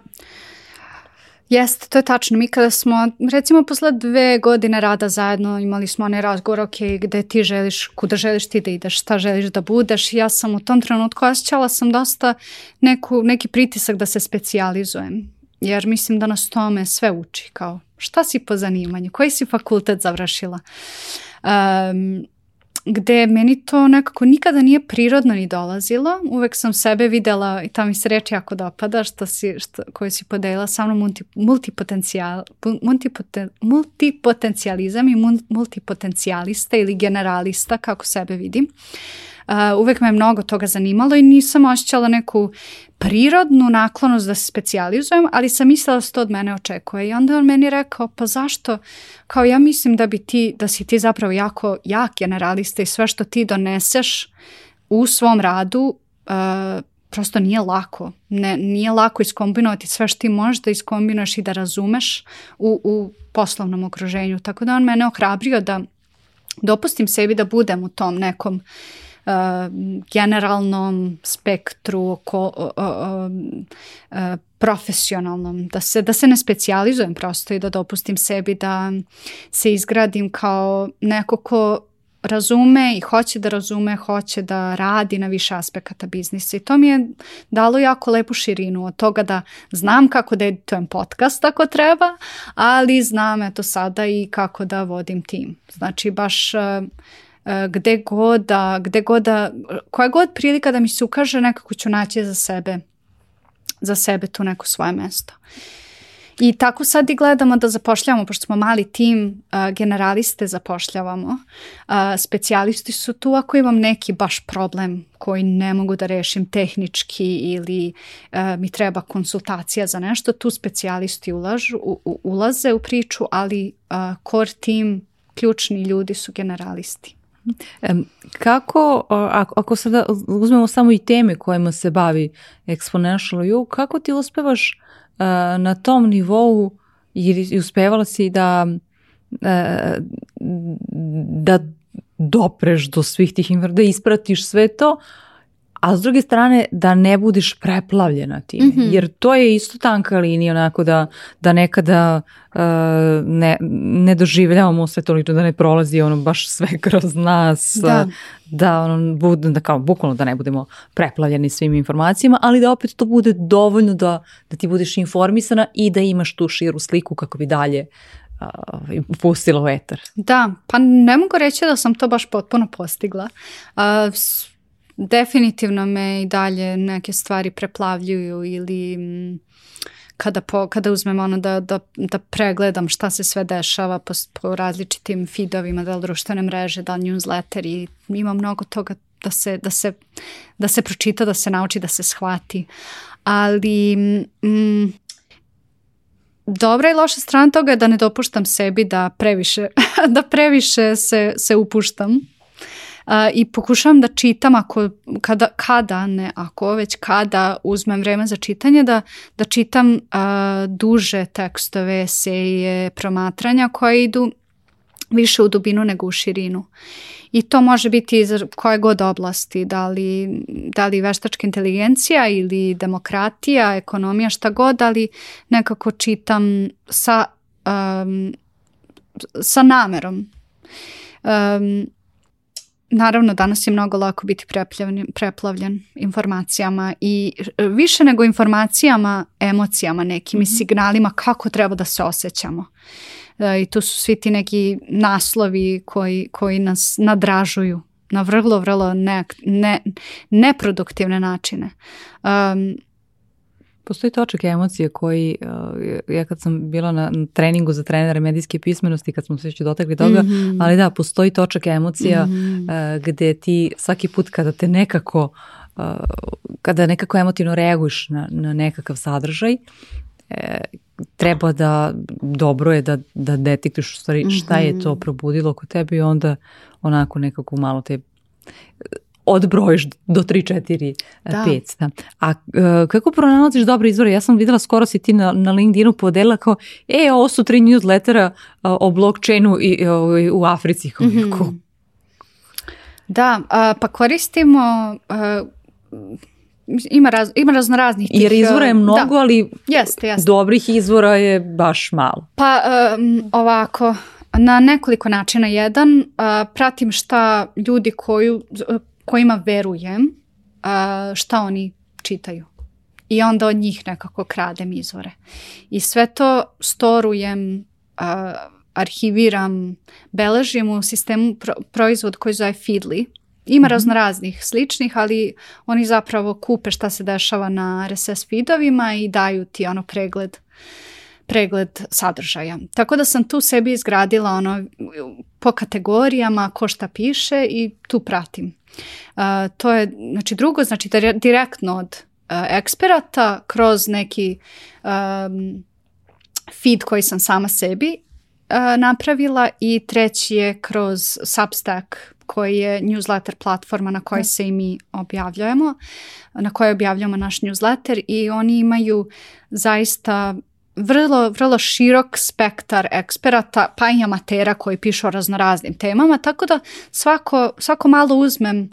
Jeste, to je tačno. Mi kada smo, recimo posle dve godine rada zajedno imali smo onaj razgovor, ok, gde ti želiš, kuda želiš ti da ideš, šta želiš da budeš. Ja sam u tom trenutku osjećala sam dosta neku, neki pritisak da se specijalizujem. Jer mislim da nas tome sve uči kao šta si po zanimanju, koji si fakultet završila. Um, gde meni to nekako nikada nije prirodno ni dolazilo. Uvek sam sebe videla i ta mi se reč jako dopada što si, što, koju si podelila sa mnom multi, multipotencijal, multipoten, multipotencijalizam i multipotencijalista ili generalista kako sebe vidim. Uh, Uh, uvek me mnogo toga zanimalo i nisam osjećala neku prirodnu naklonost da se specijalizujem, ali sam mislila da se to od mene očekuje. I onda on meni rekao, pa zašto? Kao ja mislim da bi ti, da si ti zapravo jako jak generalista i sve što ti doneseš u svom radu uh, prosto nije lako. Ne, nije lako iskombinovati sve što ti možeš da iskombinuješ i da razumeš u, u poslovnom okruženju. Tako da on mene ohrabrio da dopustim sebi da budem u tom nekom uh, generalnom spektru oko, o, o, o, e, profesionalnom, da se, da se ne specijalizujem prosto i da dopustim sebi da se izgradim kao neko ko razume i hoće da razume, hoće da radi na više aspekata biznisa i to mi je dalo jako lepu širinu od toga da znam kako da editujem podcast ako treba, ali znam eto sada i kako da vodim tim. Znači baš e, Eh, gde god da, gde god da, koja god prilika da mi se ukaže, nekako ću naći za sebe, za sebe tu neko svoje mesto. I tako sad i gledamo da zapošljavamo, pošto smo mali tim, uh, generaliste zapošljavamo, uh, specijalisti su tu ako imam neki baš problem koji ne mogu da rešim tehnički ili uh, mi treba konsultacija za nešto, tu specijalisti ulažu, u, u, ulaze u priču, ali uh, core tim, ključni ljudi su generalisti. Kako, ako sada uzmemo samo i teme kojima se bavi Exponential U, kako ti uspevaš e, na tom nivou i uspevala si da e, da dopreš do svih tih da ispratiš sve to, a s druge strane da ne budiš preplavljena time, mm -hmm. jer to je isto tanka linija onako da, da nekada uh, ne, ne doživljavamo sve toliko da ne prolazi ono baš sve kroz nas, da, uh, da, ono, bud, da kao bukvalno da ne budemo preplavljeni svim informacijama, ali da opet to bude dovoljno da, da ti budeš informisana i da imaš tu širu sliku kako bi dalje ovaj, uh, pustila u etar. Da, pa ne mogu reći da sam to baš potpuno postigla. Uh, Definitivno me i dalje neke stvari preplavljuju ili mm, kada, po, kada uzmem ono da, da, da pregledam šta se sve dešava po, po različitim feedovima, da li društvene mreže, da li newsletter i ima mnogo toga da se, da se, da se pročita, da se nauči, da se shvati. Ali mm, mm dobra i loša strana toga je da ne dopuštam sebi da previše, da previše se, se upuštam i pokušavam da čitam ako, kada, kada ne, ako već kada uzmem vreme za čitanje, da, da čitam duže tekstove, eseje, promatranja koje idu više u dubinu nego u širinu. I to može biti iz koje god oblasti, da li, da li veštačka inteligencija ili demokratija, ekonomija, šta god, ali nekako čitam sa, um, sa namerom. Um, Naravno, danas je mnogo lako biti preplavljen, preplavljen informacijama i e, više nego informacijama, emocijama nekim i mhm. signalima kako treba da se osjećamo. E, I tu su svi ti neki naslovi koji, koji nas nadražuju na vrlo, vrlo ne, ne, neproduktivne načine. Um, Postoji točak emocije koji, uh, ja kad sam bila na treningu za trenere medijske pismenosti, kad smo se već dotakli toga, mm -hmm. ali da, postoji točak emocija mm -hmm. gde ti svaki put kada te nekako, uh, kada nekako emotivno reaguješ na, na nekakav sadržaj, e, treba da, dobro je da, da detektiš stvari, šta je to mhm. probudilo kod tebe i onda onako nekako malo te odbrojiš do 3, 4, e, da. 5. Da. A e, kako pronalaziš dobre izvore? Ja sam videla skoro si ti na, na LinkedInu podela kao, e, ovo su tri newslettera e, o blockchainu i, e, o, ovaj, u Africi. Kao, mm -hmm. Da, a, pa koristimo... A, ima, raz, ima razno raznih tih, Jer izvora je da. mnogo, da. ali jeste, jeste. dobrih izvora je baš malo. Pa um, ovako, na nekoliko načina. Jedan, uh, pratim šta ljudi koju, kojima verujem a, šta oni čitaju. I onda od njih nekako kradem izvore. I sve to storujem, a, arhiviram, beležim u sistemu pro, proizvod koji zove Feedly. Ima mm -hmm. sličnih, ali oni zapravo kupe šta se dešava na RSS feedovima i daju ti ono pregled pregled sadržaja. Tako da sam tu sebi izgradila ono po kategorijama ko šta piše i tu pratim. Uh, to je, znači drugo, znači direktno od uh, eksperata kroz neki um, feed koji sam sama sebi uh, napravila i treći je kroz Substack koji je newsletter platforma na kojoj da. se i mi objavljujemo, na kojoj objavljamo naš newsletter i oni imaju zaista vrlo, vrlo širok spektar eksperata pa i amatera koji pišu o raznoraznim temama, tako da svako, svako malo uzmem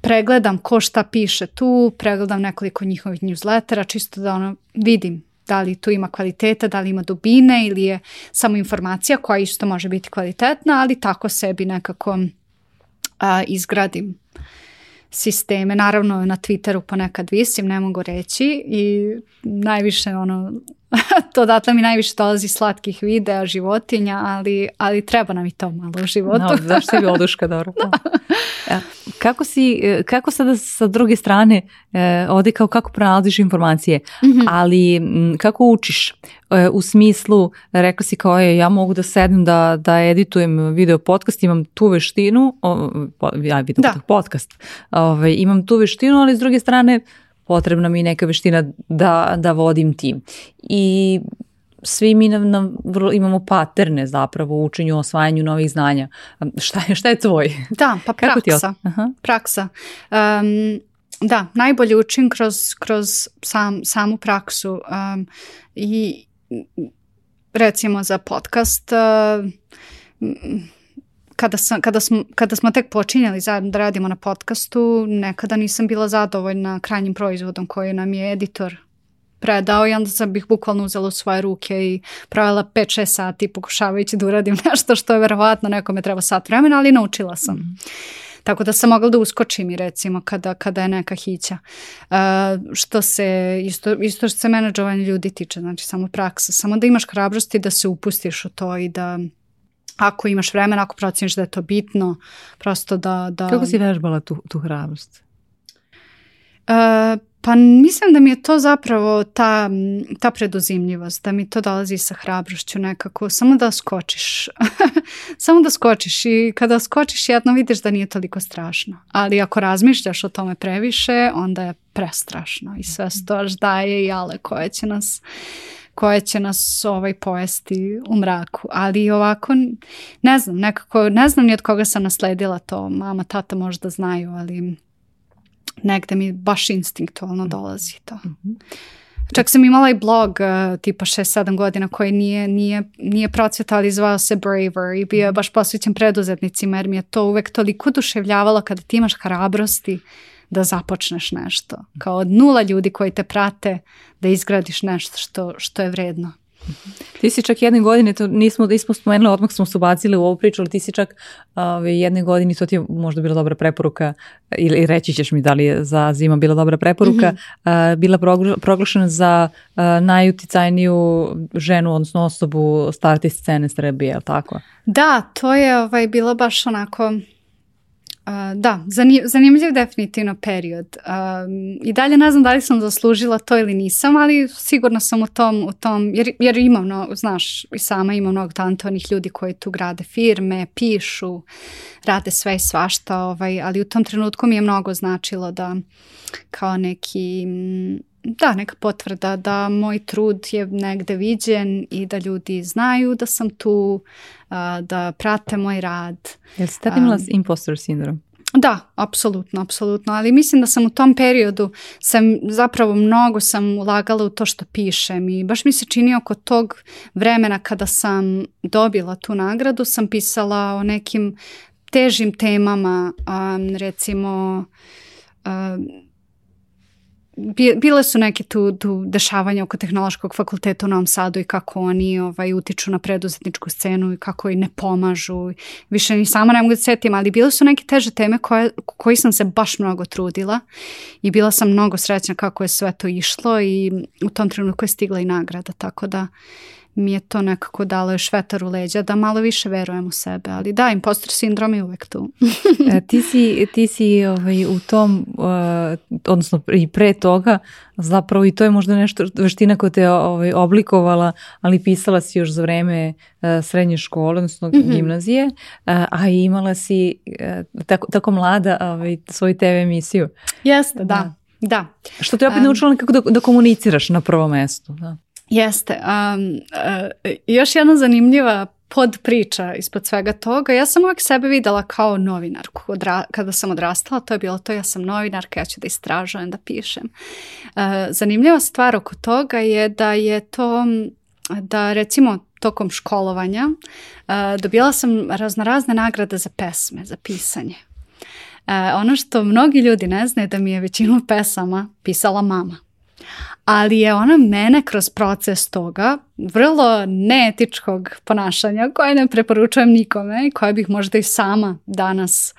pregledam ko šta piše tu, pregledam nekoliko njihovih newslettera, čisto da ono vidim da li tu ima kvaliteta, da li ima dubine ili je samo informacija koja isto može biti kvalitetna, ali tako sebi nekako a, izgradim sisteme. Naravno na Twitteru ponekad visim, ne mogu reći i najviše ono to odatle mi najviše dolazi slatkih videa, životinja, ali, ali treba nam i to malo u životu. No, da, zašto bi oduška, dobro. Da. E, kako, si, e, kako sada sa druge strane, e, ovdje kao kako pronalaziš informacije, mm-hmm. ali kako učiš? U smislu, rekla si kao je, ja mogu da sednem da, da editujem video podcast, imam tu veštinu, o, ja video da. podcast, ove, ovaj, imam tu veštinu, ali s druge strane, potrebna mi neka veština da, da vodim tim. I svi mi nam, nam vrlo, imamo paterne zapravo u učenju, osvajanju novih znanja. Šta je, šta je tvoj? Da, pa praksa. Kako ti Aha. Praksa. Um, da, najbolje učim kroz, kroz sam, samu praksu. Um, I recimo za podcast uh, kada, sam, kada, smo, kada smo tek počinjali zajedno da radimo na podcastu, nekada nisam bila zadovoljna krajnjim proizvodom koji nam je editor predao i onda sam bih bukvalno uzela u svoje ruke i pravila 5-6 sati pokušavajući da uradim nešto što je verovatno nekome treba sat vremena, ali naučila sam. Mm -hmm. Tako da sam mogla da uskočim i recimo kada, kada je neka hića. Uh, što se, isto, isto što se menadžovanje ljudi tiče, znači samo praksa, samo da imaš hrabrosti da se upustiš u to i da ako imaš vremena, ako proceniš da je to bitno, prosto da... da... Kako si vežbala tu, tu hrabrost? E, pa mislim da mi je to zapravo ta, ta preduzimljivost, da mi to dolazi sa hrabrošću nekako, samo da skočiš. samo da skočiš i kada skočiš jedno vidiš da nije toliko strašno. Ali ako razmišljaš o tome previše, onda je prestrašno i sve stoš daje i ale koje će nas koje će nas ovaj pojesti u mraku. Ali ovako, ne znam, nekako, ne znam ni od koga sam nasledila to. Mama, tata možda znaju, ali negde mi baš instinktualno dolazi to. Mhm. Čak sam imala i blog uh, tipa 6-7 godina koji nije, nije, nije procvetao, ali zvao se Braver i bio je mhm. baš posvećen preduzetnicima jer mi je to uvek toliko duševljavalo kada ti imaš hrabrosti da započneš nešto. Kao od nula ljudi koji te prate da izgradiš nešto što, što je vredno. Ti si čak jedne godine, to nismo, da nismo spomenuli, odmah smo se ubacili u ovu priču, ali ti si čak uh, jedne godine, to ti je možda bila dobra preporuka, ili reći ćeš mi da li je za zima bila dobra preporuka, mm -hmm. uh, bila proglašena za uh, najuticajniju ženu, odnosno osobu starti scene Srbije, je li tako? Da, to je ovaj, bilo baš onako Uh, da, zani, zanimljiv definitivno period. Um, I dalje ne znam da li sam zaslužila to ili nisam, ali sigurno sam u tom, u tom jer, jer imam, no, znaš, i sama imam mnogo talentovnih ljudi koji tu grade firme, pišu, rade sve i svašta, ovaj, ali u tom trenutku mi je mnogo značilo da kao neki... Mm, da, neka potvrda da moj trud je negde viđen i da ljudi znaju da sam tu, da prate moj rad. Jel ste imala um, imposter sindrom? Da, apsolutno, apsolutno, ali mislim da sam u tom periodu sam zapravo mnogo sam ulagala u to što pišem i baš mi se čini oko tog vremena kada sam dobila tu nagradu sam pisala o nekim težim temama, um, recimo um, bile su neke tu, tu dešavanja oko tehnološkog fakulteta u Novom Sadu i kako oni ovaj, utiču na preduzetničku scenu i kako i ne pomažu. Više ni sama ne mogu da setim, ali bile su neke teže teme koje, koji sam se baš mnogo trudila i bila sam mnogo srećna kako je sve to išlo i u tom trenutku je stigla i nagrada, tako da mi je to nekako dalo još vetar u leđa da malo više verujem u sebe, ali da, impostor sindrom je uvek tu. e, ti si, ti si ovaj, u tom, uh, odnosno i pre toga, zapravo i to je možda nešto veština koja te ovaj, oblikovala, ali pisala si još za vreme uh, srednje škole, odnosno mm -hmm. gimnazije, uh, a imala si uh, tako, tako mlada ovaj, svoju TV emisiju. Jeste, da. da. Da. Što te opet um, naučila nekako da, da komuniciraš na prvom mestu. Da. Jeste. Um, uh, još jedna zanimljiva podpriča ispod svega toga. Ja sam uvijek sebe videla kao novinarku. Odra kada sam odrastala, to je bilo to, ja sam novinarka, ja ću da istražujem, da pišem. Uh, zanimljiva stvar oko toga je da je to, da recimo tokom školovanja uh, dobila sam raznorazne nagrade za pesme, za pisanje. Uh, ono što mnogi ljudi ne znaju da mi je većinu pesama pisala mama ali je ona mene kroz proces toga vrlo neetičkog ponašanja koje ne preporučujem nikome i koje bih možda i sama danas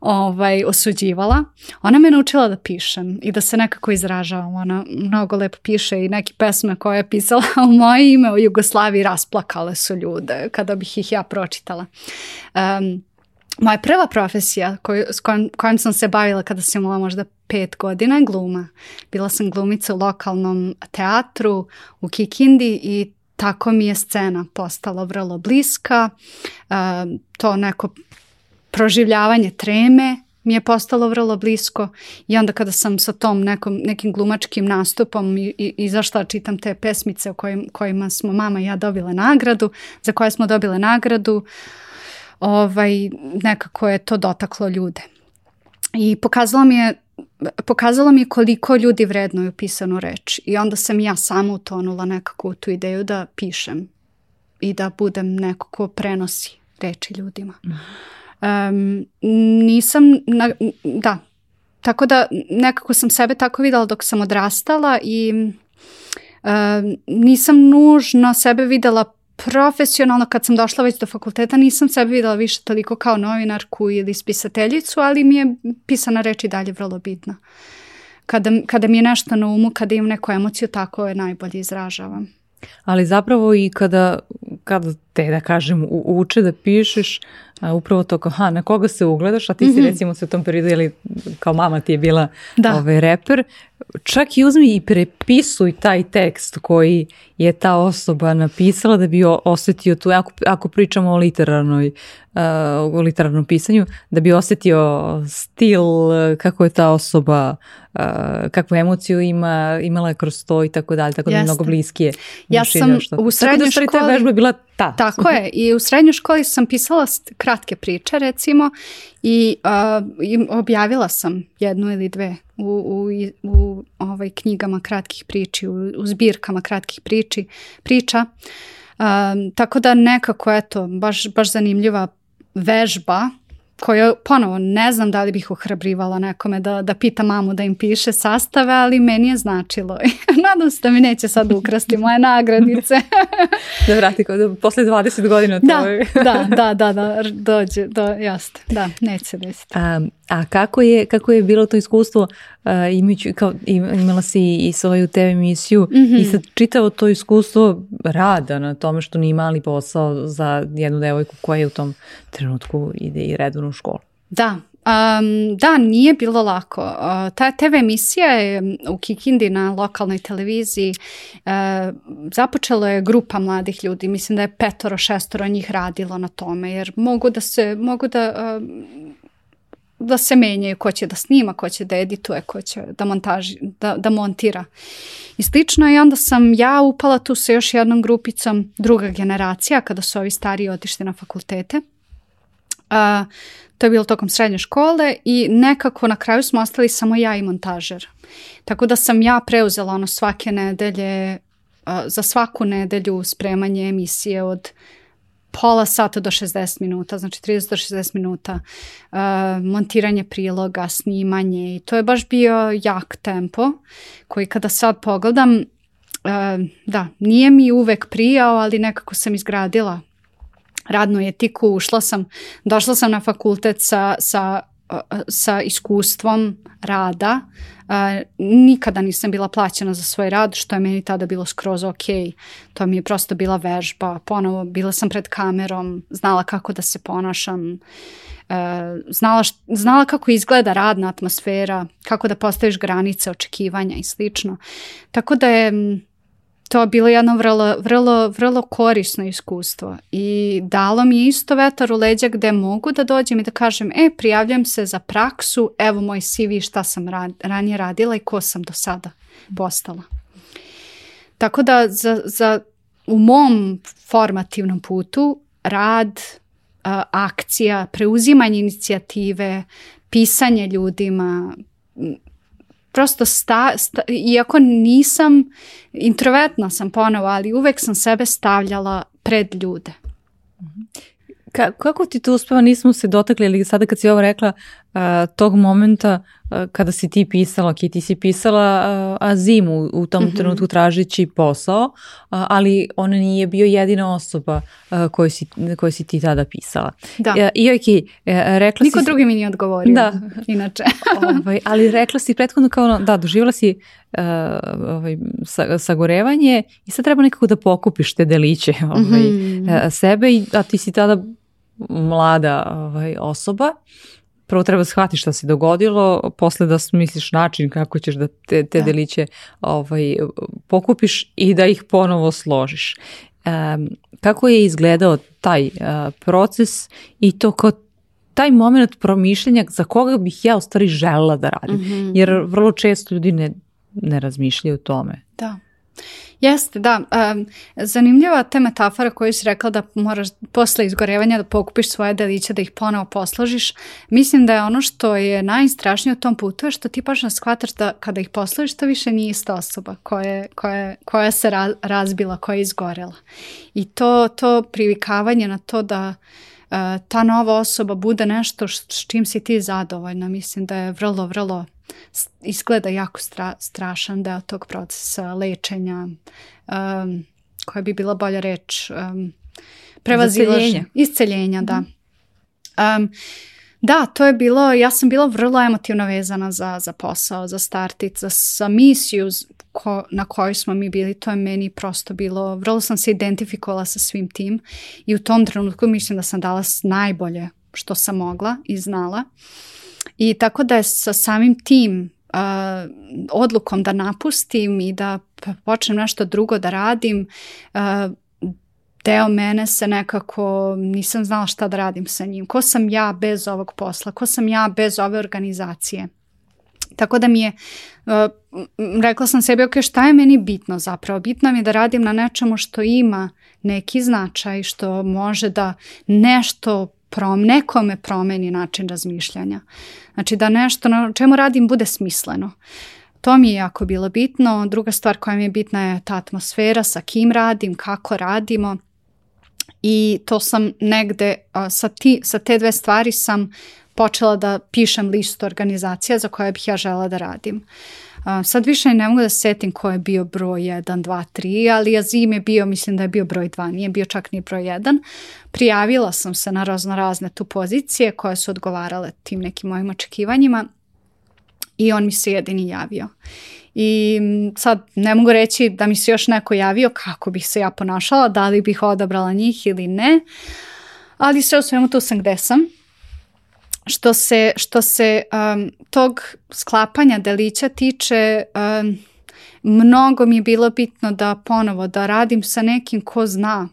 ovaj, osuđivala. Ona me naučila da pišem i da se nekako izražavam. Ona mnogo lepo piše i neke pesme koje je pisala u moje ime o Jugoslaviji rasplakale su ljude kada bih ih ja pročitala. Um, moja prva profesija koju, s kojom, kojom sam se bavila kada sam imala možda pet godina je gluma. Bila sam glumica u lokalnom teatru u Kikindi i tako mi je scena postala vrlo bliska. E, to neko proživljavanje treme mi je postalo vrlo blisko i onda kada sam sa tom nekom, nekim glumačkim nastupom i, i, izašla da čitam te pesmice o kojim, kojima smo mama i ja dobile nagradu, za koje smo dobile nagradu, uh, ovaj, nekako je to dotaklo ljude. I pokazalo mi je pokazalo mi koliko ljudi vrednuju pisanu reč i onda sam ja sama utonula nekako u tu ideju da pišem i da budem neko ko prenosi reči ljudima. Um, nisam, na, da, tako da nekako sam sebe tako videla dok sam odrastala i um, nisam nužno sebe videla profesionalno kad sam došla već do fakulteta nisam sebe videla više toliko kao novinarku ili spisateljicu, ali mi je pisana reč i dalje vrlo bitna. Kada, kada mi je nešto na umu, kada imam neku emociju, tako je najbolje izražavam. Ali zapravo i kada, kada te, da kažem, uče da pišeš a, upravo to kao, ha, na koga se ugledaš, a ti mm -hmm. si mhm. recimo se u tom periodu, ili kao mama ti je bila da. ovaj, reper, čak i uzmi i prepisuj taj tekst koji je ta osoba napisala da bi osetio tu, ako, ako pričamo o literarnoj, uh, o literarnom pisanju, da bi osetio stil, kako je ta osoba, uh, kakvu emociju ima, imala je kroz to i tako dalje, tako da je mnogo bliskije. Ja sam što. u srednjoj školi... Tako da, stvari, ta vežba je bila Da. Tako mhm. je. I u srednjoj školi sam pisala kratke priče recimo i uh, objavila sam jednu ili dve u, u, u ovaj, knjigama kratkih priči, u, u zbirkama kratkih priči, priča. Um, tako da nekako, eto, baš, baš zanimljiva vežba koja ponovo ne znam da li bih ohrabrivala nekome da, da pita mamu da im piše sastave, ali meni je značilo. Nadam se da mi neće sad ukrasti moje nagradnice. da vrati kao da posle 20 godina to... Da, je. da, da, da, da, dođe, do, jasno, da, neće desiti. A, a kako, je, kako je bilo to iskustvo Eh, imajući, kao, imala si i svoju TV emisiju mm -hmm. i mhm. sad čitavo to iskustvo rada na tome što nije mali posao za jednu devojku koja je u tom trenutku ide i redovno u školu. Da, Um, da, nije bilo lako. Uh, ta TV emisija je u Kikindi na lokalnoj televiziji uh, započela je grupa mladih ljudi. Mislim da je petoro, šestoro njih radilo na tome jer mogu da se, mogu da uh, da se menjaju ko će da snima, ko će da edituje, ko će da, montaži, da, da montira i slično. I onda sam ja upala tu sa još jednom grupicom druga generacija kada su ovi stariji otišli na fakultete. A, to je bilo tokom srednje škole i nekako na kraju smo ostali samo ja i montažer. Tako da sam ja preuzela ono svake nedelje, a, za svaku nedelju spremanje emisije od pola sata do 60 minuta, znači 30 do 60 minuta, uh, montiranje priloga, snimanje i to je baš bio jak tempo koji kada sad pogledam, uh, da, nije mi uvek prijao, ali nekako sam izgradila radnu etiku, ušla sam, došla sam na fakultet sa, sa sa iskustvom rada. Nikada nisam bila plaćena za svoj rad, što je meni tada bilo skroz ok. To mi je prosto bila vežba. Ponovo, bila sam pred kamerom, znala kako da se ponašam, e, znala, znala kako izgleda radna atmosfera, kako da postaviš granice, očekivanja i slično. Tako da je to bilo jedno vrlo, vrlo, vrlo korisno iskustvo i dalo mi je isto vetar u leđa gde mogu da dođem i da kažem e, prijavljam se za praksu, evo moj CV šta sam ra ranije radila i ko sam do sada postala. Tako da za, za, u mom formativnom putu rad, a, akcija, preuzimanje inicijative, pisanje ljudima, prosto sta, sta, iako nisam, introvertna sam ponovo, ali uvek sam sebe stavljala pred ljude. Ka, kako ti to uspeva? Nismo se dotakli, ali sada kad si ovo rekla, a, tog momenta kada si ti pisala, ki ti si pisala a, Azimu u tom mm -hmm. trenutku tražići posao, a, ali ona nije bio jedina osoba a, koju, si, koju si ti tada pisala. Da. A, Jojki, a, e, rekla Niko si... Niko drugi mi nije odgovorio, da. inače. ovaj, ali rekla si prethodno kao, da, doživjela si a, ovaj, sa, sagorevanje i sad treba nekako da pokupiš te deliće ovaj, mm -hmm. E, a, sebe, a ti si tada mlada ovaj, osoba. Uh, prvo treba da shvatiš šta se dogodilo, posle da smisliš način kako ćeš da te, te da. deliće ovaj, pokupiš i da ih ponovo složiš. Um, kako je izgledao taj uh, proces i to kao taj moment promišljenja za koga bih ja u stvari želela da radim. Mm -hmm. Jer vrlo često ljudi ne, ne razmišljaju o tome. Da. Jeste, da. Um, zanimljiva te metafora koju si rekla da moraš posle izgorevanja da pokupiš svoje deliće, da ih ponovo posložiš. Mislim da je ono što je najstrašnije u tom putu je što ti pažno shvataš da kada ih posložiš to više nije ista osoba koja, koja, koja se razbila, koja je izgorela. I to, to privikavanje na to da eh, ta nova osoba bude nešto s čim si ti zadovoljna, mislim da je vrlo, vrlo izgleda jako stra, strašan deo tog procesa lečenja, um, koja bi bila bolja reč, um, prevazilaženja. Isceljenja, da. Mhm. Um, da, to je bilo, ja sam bila vrlo emotivno vezana za, za posao, za startit, za, za misiju ko, na kojoj smo mi bili. To je meni prosto bilo, vrlo sam se identifikovala sa svim tim i u tom trenutku mislim da sam dala najbolje što sam mogla i znala. Uh, I tako da je sa samim tim Uh, odlukom da napustim i da počnem nešto drugo da radim, uh, deo mene se nekako, nisam znala šta da radim sa njim. Ko sam ja bez ovog posla? Ko sam ja bez ove organizacije? Tako da mi je, uh, rekla sam sebi, ok, šta je meni bitno zapravo? Bitno mi je da radim na nečemu što ima neki značaj, što može da nešto prom, nekome promeni način razmišljanja. Znači da nešto na čemu radim bude smisleno. To mi je jako bilo bitno. Druga stvar koja mi je bitna je ta atmosfera, sa kim radim, kako radimo. I to sam negde, sa, ti, sa te dve stvari sam počela da pišem listu organizacija za koje bih ja žela da radim. Uh, sad više ne mogu da setim ko je bio broj 1, 2, 3, ali Azim je bio, mislim da je bio broj 2, nije bio čak ni broj 1. Prijavila sam se na razno razne tu pozicije koje su odgovarale tim nekim mojim očekivanjima i on mi se jedini javio. I sad ne mogu reći da mi se još neko javio kako bih se ja ponašala, da li bih odabrala njih ili ne, ali sve u svemu tu sam gde sam što se, što se um, tog sklapanja delića tiče, um, mnogo mi je bilo bitno da ponovo da radim sa nekim ko zna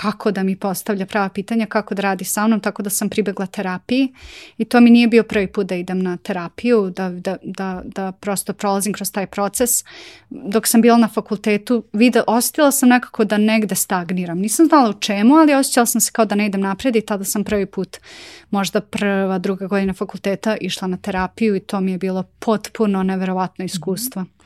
kako da mi postavlja prava pitanja, kako da radi sa mnom, tako da sam pribegla terapiji i to mi nije bio prvi put da idem na terapiju, da, da, da, da prosto prolazim kroz taj proces. Dok sam bila na fakultetu, vide, osjetila sam nekako da negde stagniram. Nisam znala u čemu, ali osjećala sam se kao da ne idem napred i tada sam prvi put, možda prva, druga godina fakulteta, išla na terapiju i to mi je bilo potpuno neverovatno iskustvo. Mm -hmm.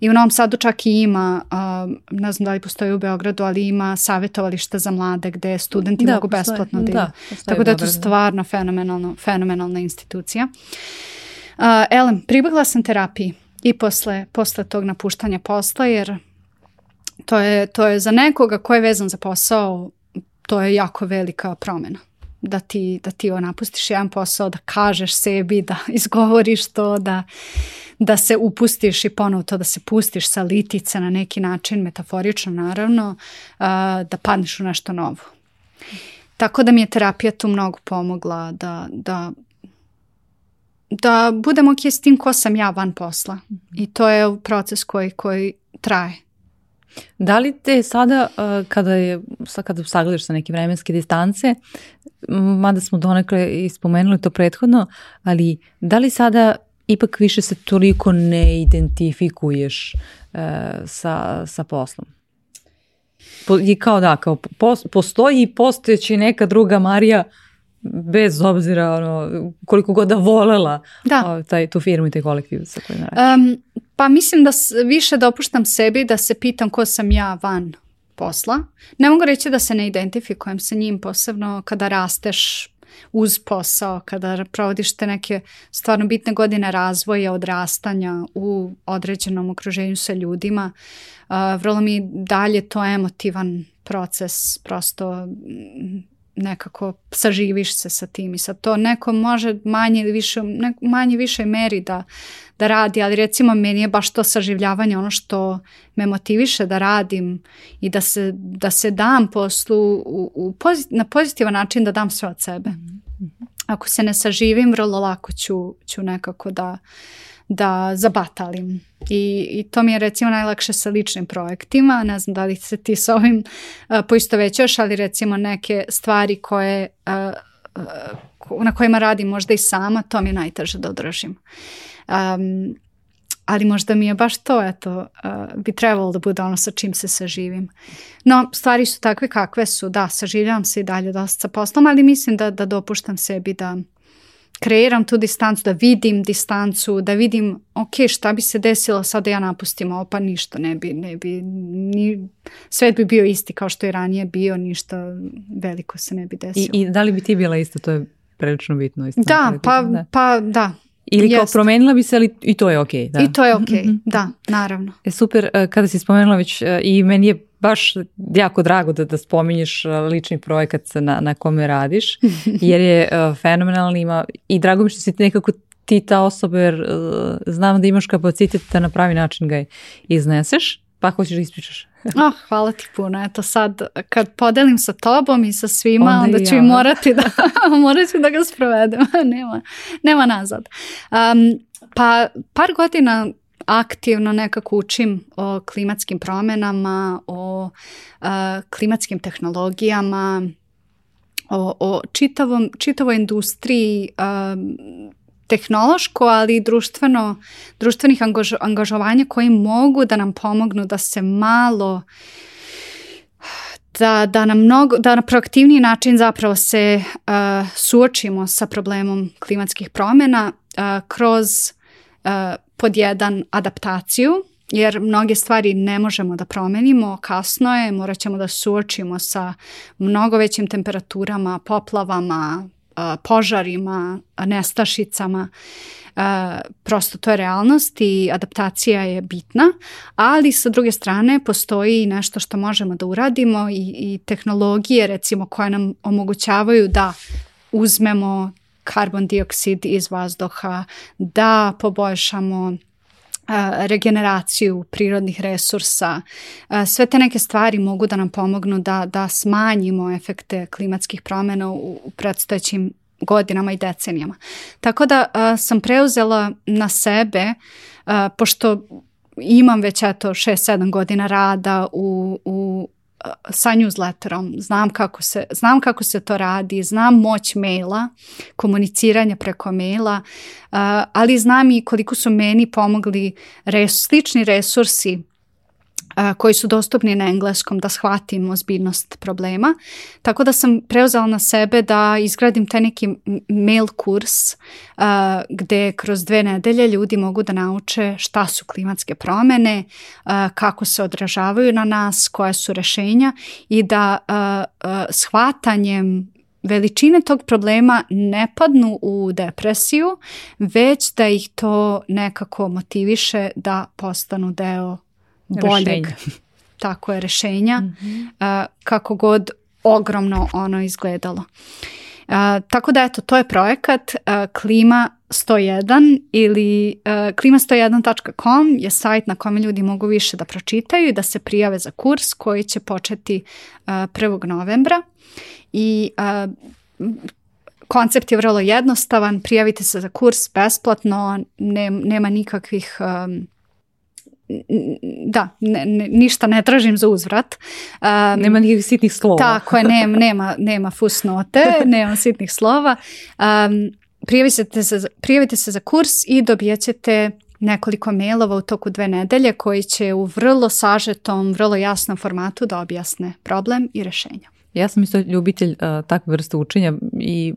I u Novom Sadu čak i ima, uh, ne znam da li postoji u Beogradu, ali ima savjetovališta za mlade gde studenti da, mogu postoji, besplatno da, da Tako da je to stvarno fenomenalno, fenomenalna institucija. Uh, elem, pribegla sam terapiji i posle, posle tog napuštanja posla jer to je, to je za nekoga ko je vezan za posao to je jako velika promena da ti, da ti napustiš jedan posao, da kažeš sebi, da izgovoriš to, da, da se upustiš i ponovo to da se pustiš sa litica na neki način, metaforično naravno, da padneš u nešto novo. Tako da mi je terapija tu mnogo pomogla da, da, da budem ok s tim ko sam ja van posla. I to je proces koji, koji traje. Da li te sada, uh, kada, je, kada sagledaš sa neke vremenske distance, mada smo donekle i spomenuli to prethodno, ali da li sada ipak više se toliko ne identifikuješ uh, sa, sa poslom? Po, I kao da, kao pos, postoji i postojeći neka druga Marija bez obzira ono, koliko god da volela da. O, taj, tu firmu i taj kolektiv sa kojim radim. Um, pa mislim da više dopuštam sebi da se pitam ko sam ja van posla. Ne mogu reći da se ne identifikujem sa njim, posebno kada rasteš uz posao, kada provodiš te neke stvarno bitne godine razvoja, odrastanja u određenom okruženju sa ljudima. Uh, vrlo mi dalje to emotivan proces, prosto nekako saživiš se sa tim i sa to neko može manje ili više, ne, manje više meri da, da radi, ali recimo meni je baš to saživljavanje ono što me motiviše da radim i da se, da se dam poslu u, u pozit, na pozitivan način da dam sve od sebe. Mhm, mhm. Ako se ne saživim, vrlo lako ću, ću nekako da, uh, da zabatalim. I, I to mi je recimo najlakše sa ličnim projektima, ne znam da li se ti s ovim uh, poistovećaš, ali recimo neke stvari koje, uh, uh, na kojima radim možda i sama, to mi je najteže da održim. Um, ali možda mi je baš to, eto, uh, bi trebalo da bude ono sa čim se saživim. No, stvari su takve kakve su, da, saživljavam se i dalje dosta sa poslom, ali mislim da, da dopuštam sebi da kreiram tu distancu, da vidim distancu, da vidim, ok, šta bi se desilo sad da ja napustim ovo, pa ništa, ne bi, ne bi, ni, svet bi bio isti kao što je ranije bio, ništa veliko se ne bi desilo. I, i da li bi ti bila isto, to je prilično bitno. Isto, da, pa, da, pa da, ili kao Jest. promenila bi se, ali i to je okej. Okay, da. I to je okej, okay, mm -hmm. da, naravno. E, super, e, kada si spomenula već e, i meni je baš jako drago da, da spominješ uh, lični projekat na, na kome radiš, jer je uh, ima i drago mi što si nekako ti ta osoba, jer uh, znam da imaš kapacitet da na pravi način ga izneseš, pa hoćeš da ispričaš. oh, hvala ti puno. Eto sad kad podelim sa tobom i sa svima, onda, onda i ću i morati da, morati da ga sprovedem. nema, nema nazad. Um, pa par godina aktivno nekako učim o klimatskim promenama, o a, e, klimatskim tehnologijama, o, o čitavom, čitavoj industriji a, e, tehnološko, ali i društveno, društvenih angaž, angažovanja koji mogu da nam pomognu da se malo da, da na mnogo, da na proaktivniji način zapravo se uh, suočimo sa problemom klimatskih promjena uh, kroz uh, pod jedan adaptaciju, jer mnoge stvari ne možemo da promenimo, kasno je, morat ćemo da suočimo sa mnogo većim temperaturama, poplavama, požarima, nestašicama. Prosto to je realnost i adaptacija je bitna, ali sa druge strane postoji nešto što možemo da uradimo i, i tehnologije recimo koje nam omogućavaju da uzmemo karbon dioksid iz vazduha, da poboljšamo regeneraciju prirodnih resursa. Sve te neke stvari mogu da nam pomognu da, da smanjimo efekte klimatskih promjena u, predstojećim godinama i decenijama. Tako da sam preuzela na sebe, pošto imam već eto 6-7 godina rada u, u sa newsletterom, znam kako, se, znam kako se to radi, znam moć maila, komuniciranja preko maila, eh, ali znam i koliko su meni pomogli res, slični resursi koji su dostupni na engleskom da shvatim ozbiljnost problema. Tako da sam preuzela na sebe da izgradim taj neki mail kurs uh, gde kroz dve nedelje ljudi mogu da nauče šta su klimatske promene, uh, kako se odražavaju na nas, koja su rešenja i da uh, shvatanjem veličine tog problema ne padnu u depresiju, već da ih to nekako motiviše da postanu deo boljeg rešenja. tako je rešenja mm -hmm. a, kako god ogromno ono izgledalo. A, tako da eto to je projekat a, Klima 101 ili uh, klima101.com je sajt na kome ljudi mogu više da pročitaju i da se prijave za kurs koji će početi uh, 1. novembra i uh, koncept je vrlo jednostavan, prijavite se za kurs besplatno, ne, nema nikakvih um, da, ne, ne, ništa ne tražim za uzvrat. Um, nema nikakvih sitnih slova. Tako je, nema, nema, nema fusnote, nema sitnih slova. Um, prijavite, se, prijavite se za kurs i dobijat ćete nekoliko mailova u toku dve nedelje koji će u vrlo sažetom, vrlo jasnom formatu da objasne problem i rešenja. Ja sam isto ljubitelj uh, takve vrste učenja i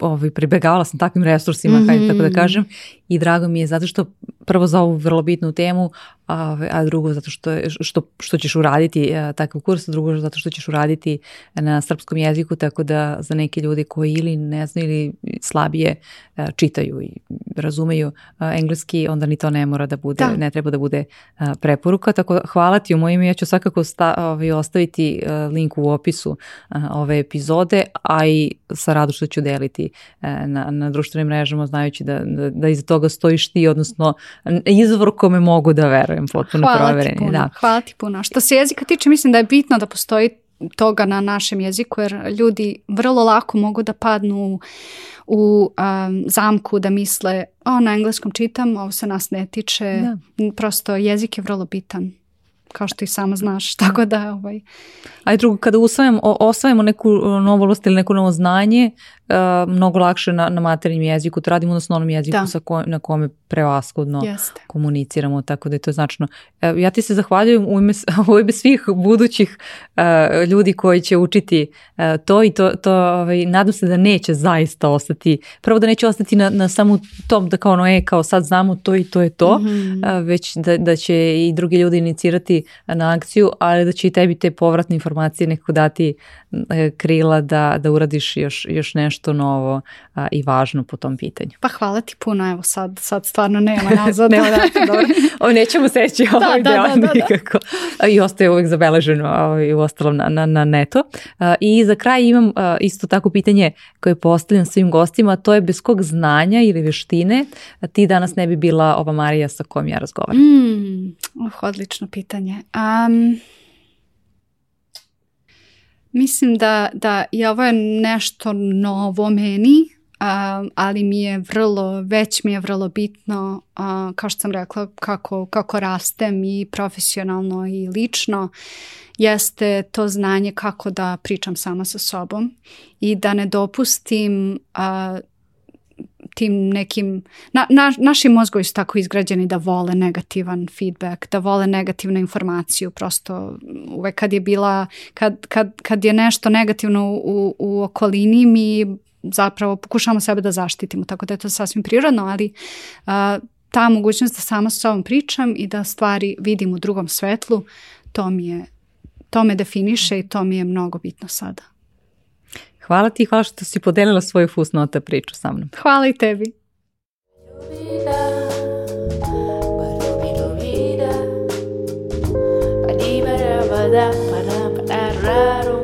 ovaj, pribegavala sam takvim resursima, mm -hmm. hajde tako da mhm. kažem, i drago mi je zato što prvo za ovu vrlo bitnu temu, a, a drugo zato što, što, što ćeš uraditi a, e, takav kurs, a drugo zato što ćeš uraditi na srpskom jeziku, tako da za neke ljude koji ili ne znaju ili slabije a, e, čitaju i razumeju a, e, engleski, onda ni to ne mora da bude, da. ne treba da bude a, preporuka, tako da hvala ti u mojim, ja ću svakako sta, ovaj, ostaviti a, link u opisu a, ove epizode, a i sa radošću ću deliti a, na, na društvenim mrežama znajući da, da, da iza toga stojiš ti, odnosno izvor kome mogu da verujem, potpuno hvala provereni. puno, da. Hvala ti puno. Što se jezika tiče, mislim da je bitno da postoji toga na našem jeziku jer ljudi vrlo lako mogu da padnu u um, zamku da misle o na engleskom čitam, ovo se nas ne tiče. Da. Prosto jezik je vrlo bitan kao što i sama znaš, tako da ovaj. A i drugo, kada usvajam, osvajamo neku e, novu ili neko novo znanje, uh, mnogo lakše na, na maternjem jeziku to radimo, odnosno onom jeziku da. sa ko, na kome prevaskodno Jeste. komuniciramo, tako da je to značno. Uh, ja ti se zahvaljujem u ime, u ime svih budućih uh, ljudi koji će učiti uh, to i to, to ovaj, nadam se da neće zaista ostati, prvo da neće ostati na, na samo tom da kao ono e, kao sad znamo to i to je to, mm -hmm. uh, već da, da će i drugi ljudi inicirati na akciju, ali da će i tebi te povratne informacije nekako dati E, krila da, da uradiš još, još nešto novo a, i važno po tom pitanju. Pa hvala ti puno, evo sad, sad stvarno nema nazad. nema nazad, dobro. O, nećemo seći da, ovaj da, deo da, da, da. nikako. Da. I ostaje uvek zabeleženo i ovaj, u ostalom na, na, na neto. A, I za kraj imam a, isto tako pitanje koje postavljam svim gostima, to je bez kog znanja ili veštine ti danas ne bi bila ova Marija sa kojom ja razgovaram? Mm, oh, odlično pitanje. Um, Mislim da, da i ovo je nešto novo meni, a, ali mi je vrlo, već mi je vrlo bitno, a, kao što sam rekla, kako, kako rastem i profesionalno i lično, jeste to znanje kako da pričam sama sa sobom i da ne dopustim a, tim nekim, na, na, naši mozgovi su tako izgrađeni da vole negativan feedback, da vole negativnu informaciju, prosto uvek kad je bila, kad, kad, kad je nešto negativno u, u okolini mi zapravo pokušamo sebe da zaštitimo, tako da je to sasvim prirodno, ali a, ta mogućnost da sama s sobom pričam i da stvari vidim u drugom svetlu, to mi je, to me definiše i to mi je mnogo bitno sada. Hvala ti i hvala što si podelila svoju fusnota priču sa mnom. Hvala i tebi. Pa pa da, pa da, da, da, da,